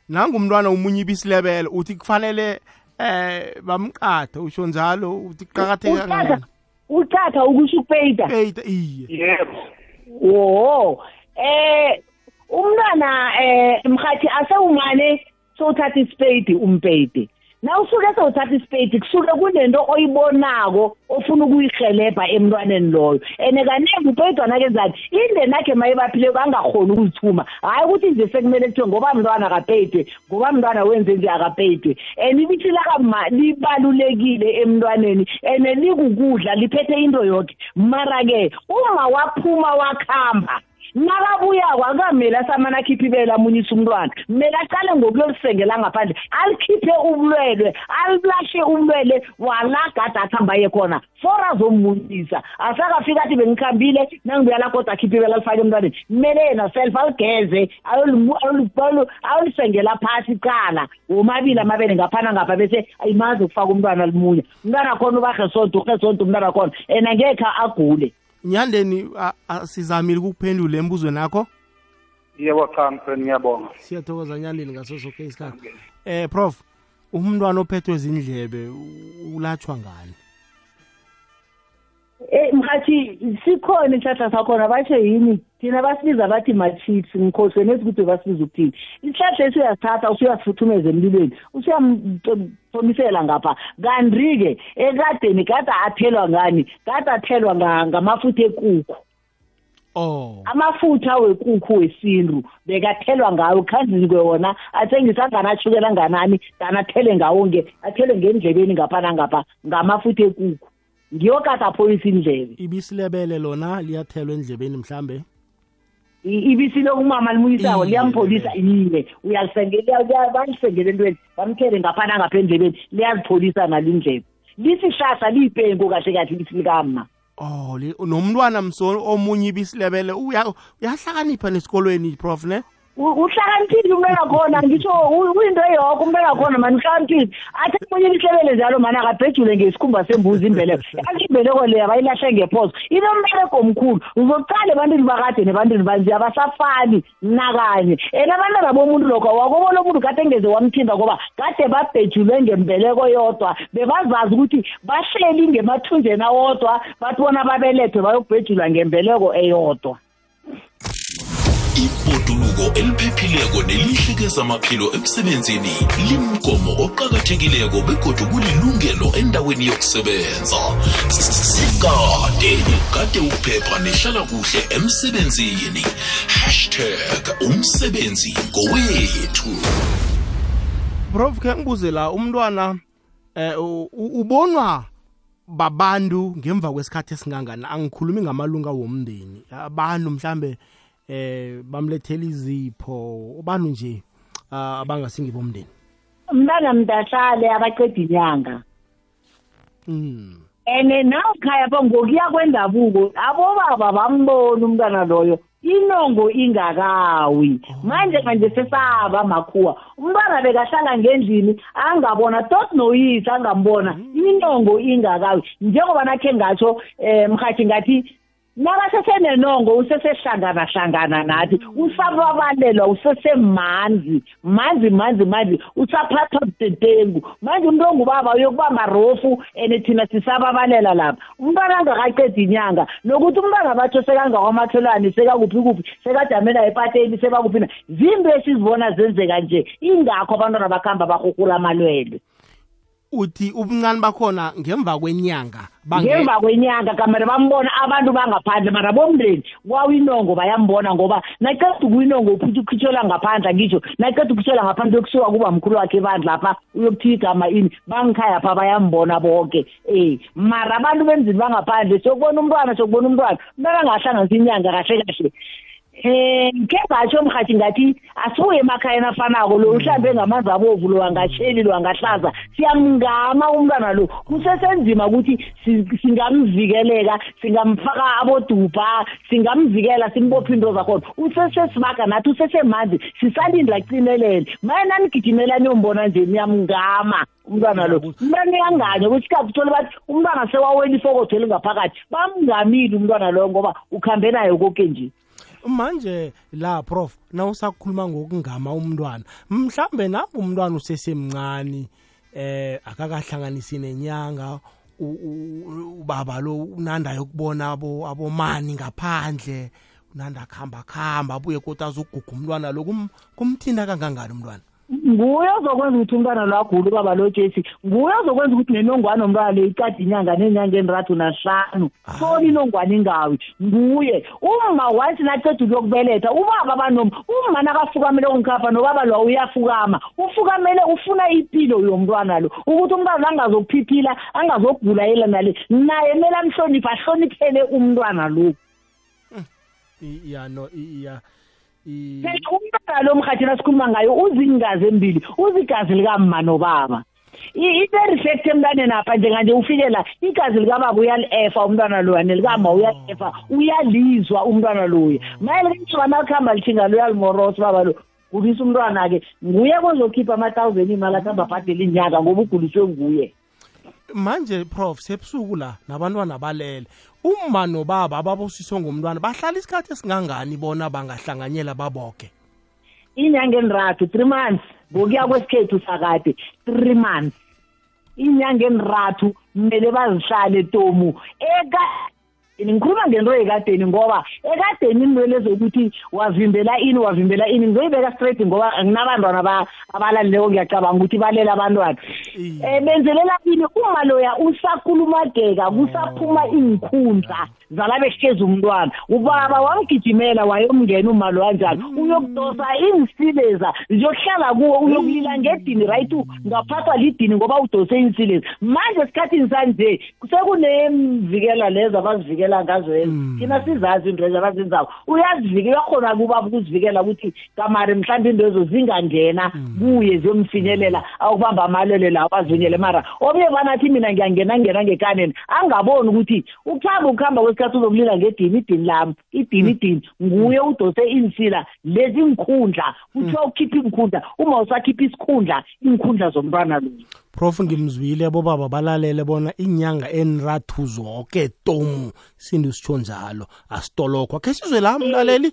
nangumntwana umunye ibisi lebele uthi kufanele eh bamqathe usho njalo uthi kuqakatheke Uqatha- kangangani ucatha ukusho upeyita. Peyita iye. Yebo. Wo eh umntwana eh mhathi asewumane sowuthatha isipeyidi umpeyidi na usuke sewuthatha isipeyidi kusuke kunento oyibonako ofuna ukuyihelebha emntwaneni loyo. And kaningi upeyidwana kenzani indeni akhe mayebaphile angakhoni ukuzithuma hhayi ukuthi nje sekumele kuthiwe ngoba mntwana akapeyidwe ngoba mntwana wenze nje akapeyidwe. And ibisi lakama libalulekile emntwaneni. And likukudla liphethe into yonke mara-ke uma waphuma wakhamba nakabuyako akamele asamane akhiphibele amunyise umntwana. Kumele aqale ngokuyolisengela ngaphandle. Alikhiphe ubulwelwe alilashe ubulwele walagada athamba aye khona. For azomunyisa. Asakafika athi bengikhambile nangibuya la kodwa akhiphe ibele alifake emntwaneni. Kumele yena self aligeze ayolisengela phasi qala womabili amabele ngaphana ngapha bese imazi ukufaka umntwana limunya umntwana khona ubahe sonto uhe sonto umntwana khona. And angekhe agule nyandeni a- a- sizamile ukuphendula embuzweni nakho? Yebo cha mfriend ngiyabonga siyathokoza nyandeni ngaso soke isikhathi. Eh prof umntwana ophethwe zindlebe u- ulatshwa ngani? Eh mhathi sikhona isihlahla sakhona basho yini? Thina basibiza bathi ma-chips ngikhohlwe nesi ukuthi basibiza ukuthini. Isihlahla esi uyasithatha usuyasifuthumeza emlilweni usuyamthomisela ngapha. Kanti-ke ekadeni kade athelwa ngani? Kade athelwa nga- ngamafutha ekukhu. Oh. Amafutha wekukhu wesintu bekathelwa ngawo khanzike wona athengisa anganatshukela nganani dani athele ngawo nge athele ngendlebeni ngapha nangapha ngamafutha ekukhu. Ngiyo kade apholisa indlebe. Ibisi lebele lona liyathelwa endlebeni mhlambe? I- ibisi lokumama limuyisako Iye, liyampholisa iye. uyalisengela balisengela entweni bamthele ngapha nangapha endlebeni liyazipholisa nalindlebe. Lisihlahla liyipengu kahle kahle ibisi likama oh li- nomntwana mso omunye ibisi lebele uya- uyahlakanipha nesikolweni prof ne? U- uhlakaniphile umntwana khona ngisho u- uyinto eyokho umntwana khona mani uhlakaniphile. Athi omunye ibihlebele njalo mani akabhejule ngesikhumba sembuzi imbeleko yathi imbeleko leya bayilahle ngephoso inombereko omkhulu. Uzoqale ebantwini bakade nebantwini banje abasafani nakanye. And abantwana bomuntu lokho wakobona umuntu kade ngeze wamthinda ngoba kade babhejulwe ngembeleko yodwa. Bebazazi ukuthi bahleli ngemathunjeni awodwa bathi bona babelethwe bayokubhejulwa ngembeleko eyodwa. Ibhoduluko eliphephileko nelihlekeza amaphilo emsebenzini limgomo oqakathekileko begodu kulilungelo endaweni yokusebenza. Sikade kade ukuphepha nehlala kuhle emsebenzini. Hashtag umsebenzi ngowethu. Prof ke ngibuze la umntwana eh u- u- ubonwa babantu ngemva kwesikhathi esingangani? Angikhulumi ngamalunga womndeni. Abantu mhlambe eh bamlethela izipho. Abantu nje ah, abangasingi bomndeni mntana mntahlale abaqeda inyanga Mm. ene nawukhaya pha ngokuya kwendabuko abobaba bambona umntwana loyo inongo ingakawi. Manje manje sesaba makhuwa. Umntwana bekahlala ngendlini angabona tot noyise angambona inongo ingakawi. Njengoba nakhe ngatsho um mhathi ngathi nakasesenenongo usesehlangana hlangana nathi. Usababalelwa usesemanzi. Manzi manzi manzi. Usaphathwa budedengu manje umuntu ongubaba uyokubamba rofu and thina sisababalela lapha. Umntwana angakaqedi inyanga. Nokuthi umntwana batho sekangakwamakhelwane sekakuphi kuphi sekajamela epateni sekakuphi na. Zimbe esizibona zenzeka nje. Ingakho abantwana bakuhamba barhurhula amalwelwe. Uthi ubuncane bakhona ngemva kwenyanga bange- ngemva kwenyanga kamare bambona abantu bangaphandle mara bomndeni kwawo inongo bayambona ngoba naqeda ukuyinongo uphuthi ukhitshelwa ngaphandle ngisho naqeda ukukhitshelwa ngaphandle yokusuka kuba mkhulu wakhe ebandla apha uyokuthiya igama ini bangikhaya pha bayambona bonke eh mara abantu bemzini bangaphandle sokubona umntwana sokubona umntwana umntwana angahlanganisa inyanga kahle kahle. Eh ngeke ngatsho mhathi ngathi asuye emakhayeni afanako lo uhlambe ngamanzi abovu lo angatsheli lo angahlaza. Siyamngama umntwana lo. Kusesenzima ukuthi si- singamvikeleka singamfaka abodubha singamvikela simbophe into zakhona. Usesesibaga nathi usesemanzi sisalindla acinelele maye nanigijimela niyombona nje niyamngama umntwana lo. Umntwana uyanganye kwesikhathi uthole bathi umntwana sewawela ifokotho elingaphakathi bamngamile umntwana loyo ngoba ukhambe nayo koke nje. Manje la prof nawusakhuluma ngokungama umntwana. Mhlambe nangumntwana usesemncane eh akakahlanganisi nenyanga u- u- ubaba lo unanda yokubona abo abomani ngaphandle unanda khamba khamba abuye kodwa azoguga umntwana lo kum- kumthinta kangangani umntwana? Nguye ozokwenza ukuthi umntwana lo agule ubaba lo jesi. Nguye ozokwenza ukuthi nenongwane omntwana le icade inyanga neenyanga enrathu nahlanu. Sona inongwane ingawi. Nguye. Uma wathi naceda ukuyokubeletha ubaba abanom uma nakafukamele ongikhapha nobaba lo uyafukama. Ufukamele ufuna impilo yomntwana lo. Ukuthi umntwana lo angazokuphiphila angazokugula yela nale naye kumele amhloniphe ahloniphele umntwana lo. I- iya no iya. i- phela umntwana lo mhathini asikhuluma ngayo uzingazi embili uzigazi likamma nobaba. I- into ereflect emntwaneni apha njenganje ufike la igazi likababa uyali-efa umntwana loya nelikama uyali-efa uyalizwa umntwana loya. Maye likamntwana akuhamba lithinga lo uyalimorosa ubaba lo gulisa umntwana-ke. Nguye kozokhipha ama-thousand imali akuhamba abhadela inyanga ngoba uguliswe nguye. Manje prof sebusuku la nabantwana balele. Uma nobaba ababosiswe ngumntwana bahlala isikhathi esingangani bona bangahlanganyela baboke? Inyanga enrathu three months. Ngokuya kwesikhethu sakade three months. Inyanga enrathu kumele bazihlale tomu. Eka ngikhuluma ngento ekadeni ngoba ekadeni into lezokuthi wavimbela ini wavimbela ini ngizoyibeka straight ngoba nginabantwana aba- abalalileko ngiyacabanga ukuthi balela abantwana. Um benzelela ini? Uma loya usakulumageka kusaphuma iinkhundla zalabehlezi umntwana. Ubaba wamgijimela wayomngena uma loya njalo. Uyokudosa iinsileza ziyokuhlala kuwo uyokulila ngedini right? Ngaphathwa lidini ngoba udose iinsileza. Manje esikhathini sanje sekunemvikela lezo abazivikela ngazo lezo thina sizazi into lezo abazenzako. Uyazivikela uyakhona kuba ukuzivikela ukuthi kamari mhlawumbe into ezo zingangena kuye ziyomfinyelela awukubamba amalwele lawo azivinyele mara. Obuye banathi mina ngiyangena ngena ngekaneni angaboni ukuthi ukuhamba ukuhamba kwesikhathi uzokulila ngedini idini lami idini idini. Nguye udose iinsila lezi nkhundla kuthiwa ukhipha iinkhundla uma usakhipha isikhundla iinkhundla zomntwana lo. Prof ngimzwile bobaba balalele bona inyanga enrathu zoke tomu sindu sitsho njalo. Asitolokwa khe sizwe la mlaleli?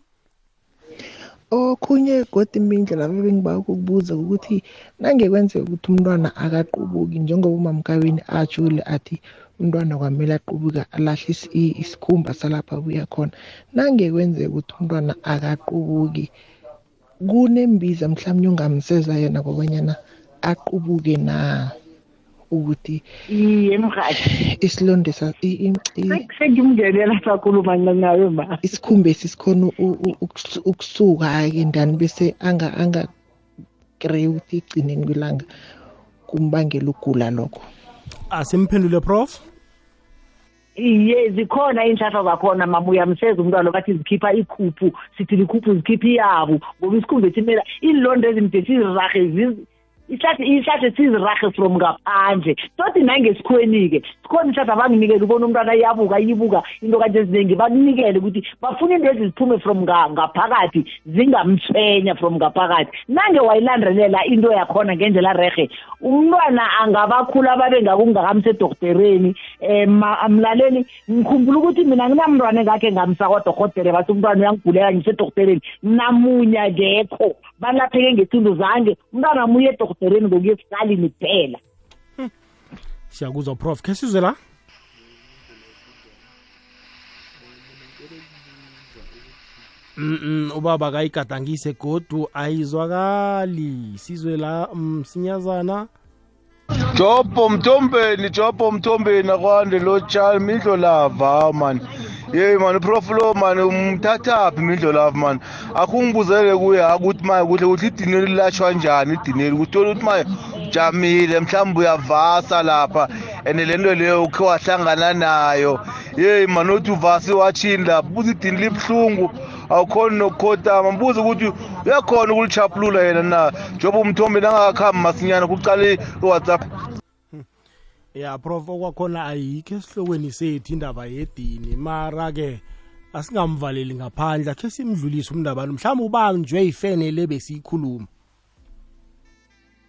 Okhunye godi imindlela bengiba ukukubuza ukuthi nangekwenzeka ukuthi umntwana akaqubuki njengoba umamkabini atshule athi umntwana kwamele aqubuka alahle isikhumba salapha abuya khona. Nangekwenzeka ukuthi umntwana akaqubuki kunembiza mhlawumbe ungamseza yena kobanyana aqubuke na? Ukuthi iye mhathi isilonde sa- i- i- i- sengimngenela sakhuluma nayo ma. isikhumba esi sikhona u- u- ukusu- ukusuka-ke ndani bese anga anga ukuthi egcineni kwelanga kumbangela ukugula lokho. Asimphendule prof. Iye zikhona iy'nhlahla zakhona mama uyamseza umntwana bathi zikhipha ikhuphu sithi likhuphu zikhipha iyabo ngoba isikhumba esimela iinlondo ezimde sizirahe isihlahla sizirahe from ngaphandle. Toti nangesikhuweni-ke sikhona isihlahla abanginikele ubona umntwana iyabuka iyibuka into kanje eziningi bakunikele ukuthi bafuna into ezi ziphume from nga- ngaphakathi zingamtshwenya from ngaphakathi. Nange wayilandelela into yakhona ngendlela rehe umntwana angabakhula babe ngakungakamse edoktereni um mlaleli ngikhumbula ukuthi mina nginamntwana engakhe ngamsa kwadorhotere bathi umntwana uyangigulela ngisedoktereni namunye akekho balapheke ngesindo zange umntwana muye edoktereni ngokuye esikalini kuphela siyakuzwa prof. Khe sizwe la? Mm ubaba kayigadangise godu ayizwakali. Sizwe la msinyazana. Jobo mthombeni Jobo mthombeni akwande lo child mindlo lava man. Hey man prof lo man umthathaphi mindlo lava man? Akungibuzele kuye ukuthi maye kuhle kuhle idineli lashwa njani idineli kuthola ukuthi maye jamile mhlawumbe uyavasa lapha and lento leyo ukhe wahlangana nayo. Hey man uthi uvasi watshini lapha buza idini libuhlungu awukhoni nokukhotama mbuza ukuthi uyakhona ukulichapulula yena na? Njengoba umthombeni angakakhambi masinyana kuqale iwhatsapp. Ya prof okwakhona ayikho esihlokweni sethu indaba yedini. Mara-ke asingamvaleli ngaphandle akhe simdlulise umndabani mhlawumbe ubanjwe yifene le besiyikhuluma.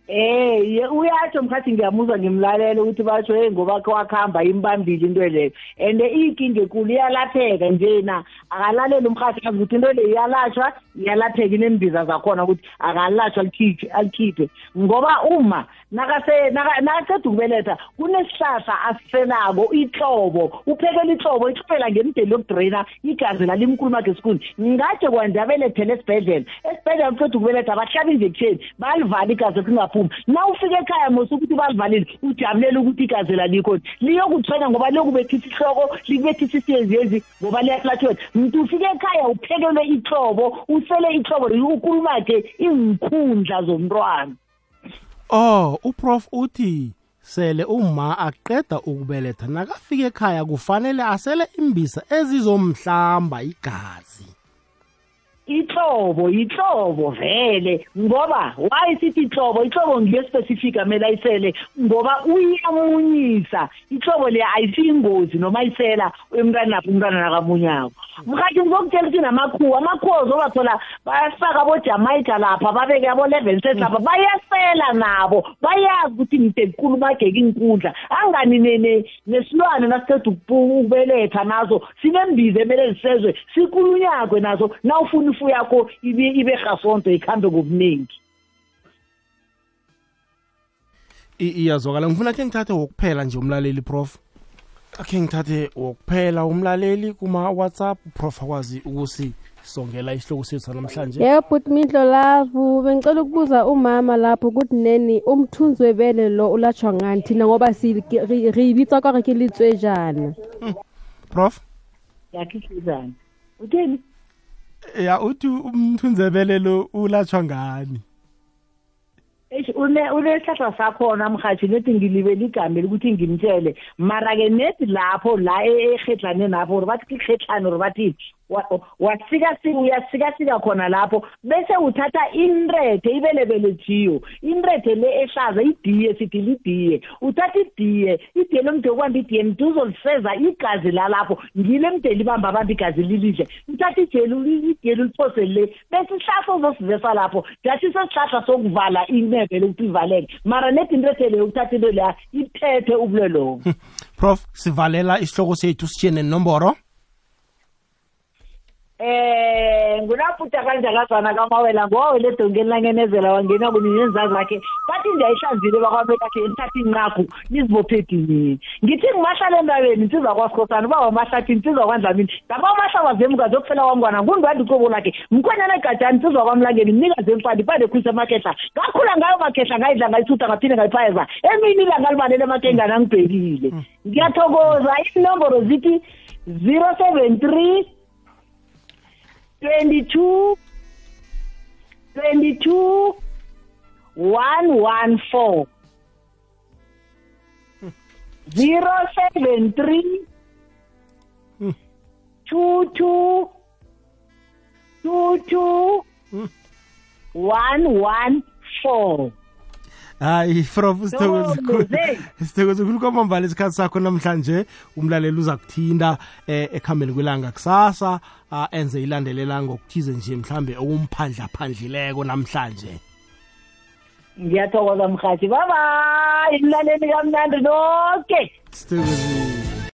Eh ye uyatsho mkhathi ngiyamuzwa ngimlalela ukuthi batsho hey ngoba khe wakuhamba imbambile into leyo and inkinga ekulu iyalapheka njena akalalela umkhathi kazi ukuthi into leyo iyalatshwa iyalapheka inembiza zakhona ukuthi akalatshwa alikhiphe alikhiphe. Ngoba uma nakase nakaqeda ukubeletha kunesihlahla asiselako ihlobo uphekela ihlobo ihlupela ngemdeni yokudraina igazi lalimkhuluma ngesikuni ngatshe kwanje abelethele esibhedlela esibhedlela uqeda ukubeletha bahlaba injection balivala igazi kungaphumi na ufika ekhaya mose ukuthi balivalile ujabulela ukuthi igazi lalikho liyokuthwenya ngoba liyokubethisa ihloko likubethisa isiyeziyezi ngoba liyaflathwela mntu ufike ekhaya uphekelwe ihlobo usele ihlobo ukhuluma-ke iinkhundla zomntwana. Oh uprof uthi sele uma aqeda ukubeletha nakafika ekhaya kufanele asele imbisa ezizomhlamba igazi. Ihlobo ihlobo vele ngoba why sithi ihlobo ihlobo ngile specific amele ayisele ngoba uyamunyisa. Ihlobo le ayifiki ingozi noma ayisela emntwana lapho umntwana nakamunyako. Mkhathi ngizokutshela ukuthi namakhuwa amakhuwa uzobathola bayafaka abojamaika lapha babeke abo-leven set lapha bayasela nabo. Bayazi ukuthi ngide kukhulumageka inkundla angani nesilwane nasiqeda ukubeletha naso sinembiza emele zisezwe sikulunyakwe naso nawufuna ifu yakho ibe ibe hasonto ikhambe ngobuningi. Iyazwakala. Ngifuna khe ngithathe wokuphela nje umlaleli prof. Akhe ngithathe wokuphela umlaleli kuma-whatsapp. Prof akwazi ukusisongela isihloko sethu namhlanje? Yebo but midlo lavu bengicela ukubuza umama lapho ukuthi neni umthunzi webele lo ulatshwa ngani thina ngoba re ibitsa kare ke letswejana prof yakhihlizana utheni? Ya uthi umthunzebele lo ulatshwa ngani eish une unesihlahla sakhona mhathi nethi ngilibele igama ukuthi ngimtshele mara-ke nethi lapho la erhedlane napho or bathi kikhehlane or bathi wasikasika uyasikasika khona lapho. Bese uthatha inrethe ibelebelejiyo inrethe le ehlaza idiye sithi lidiye. Uthatha idiye idiye lomde okubamba idiye mde uzoliseza igazi lalapho ngile mde libamba abamba igazi lilidle. Uthatha ijeli idiye liphose le. Bese isihlahla ozosivesa lapho. Jathi sesihlahla sokuvala ineve lokuthi ivaleke. Mara nedi inrethe leyo ukuthatha into leya iphethe ubulwelobo prof sivalela isihloko sethu sitshene nomboro eh ngunafuta kanjakazana kamawela? Ngowawele edongeni langenezela wangena kuninyenza zakhe bathi ndiyayihlanzile bakwamekakhe nithatha inqaku nizibophe edinini. Ngithi ngimahlala endaweni nsizwa kwasikhosana uba wamahlathini nsizwa kwandlamini. Ngaba umahla wazemukazi okufela kwamngwana ngundwandi icobo lakhe. Mkhwenyana egajani nsizwa kwamlangeni mnikazi emfandi ipande khulisa amakehla ngakhula ngayo makehla ngayidla ngayithutha ngaphinde ngayiphayeza. Emini ilanga libalele emakengana angibhekile ngiyathokoza. Inomboro zithi zero seven three 22 22 114 073 22 22 114 hayi prof sithokoze Yho, khulu Mzee. sithokoze khulu kwamambala isikhathi sakho namhlanje. Umlaleli uza kuthinda eh, ekuhambeni kwelanga kusasa ah, enze ilandelela ngokuthize nje mhlambe okumphandla phandlileko namhlanje. Ngiyathokoza mhathi babayi mlaleli kamnandi noke. Sithokozile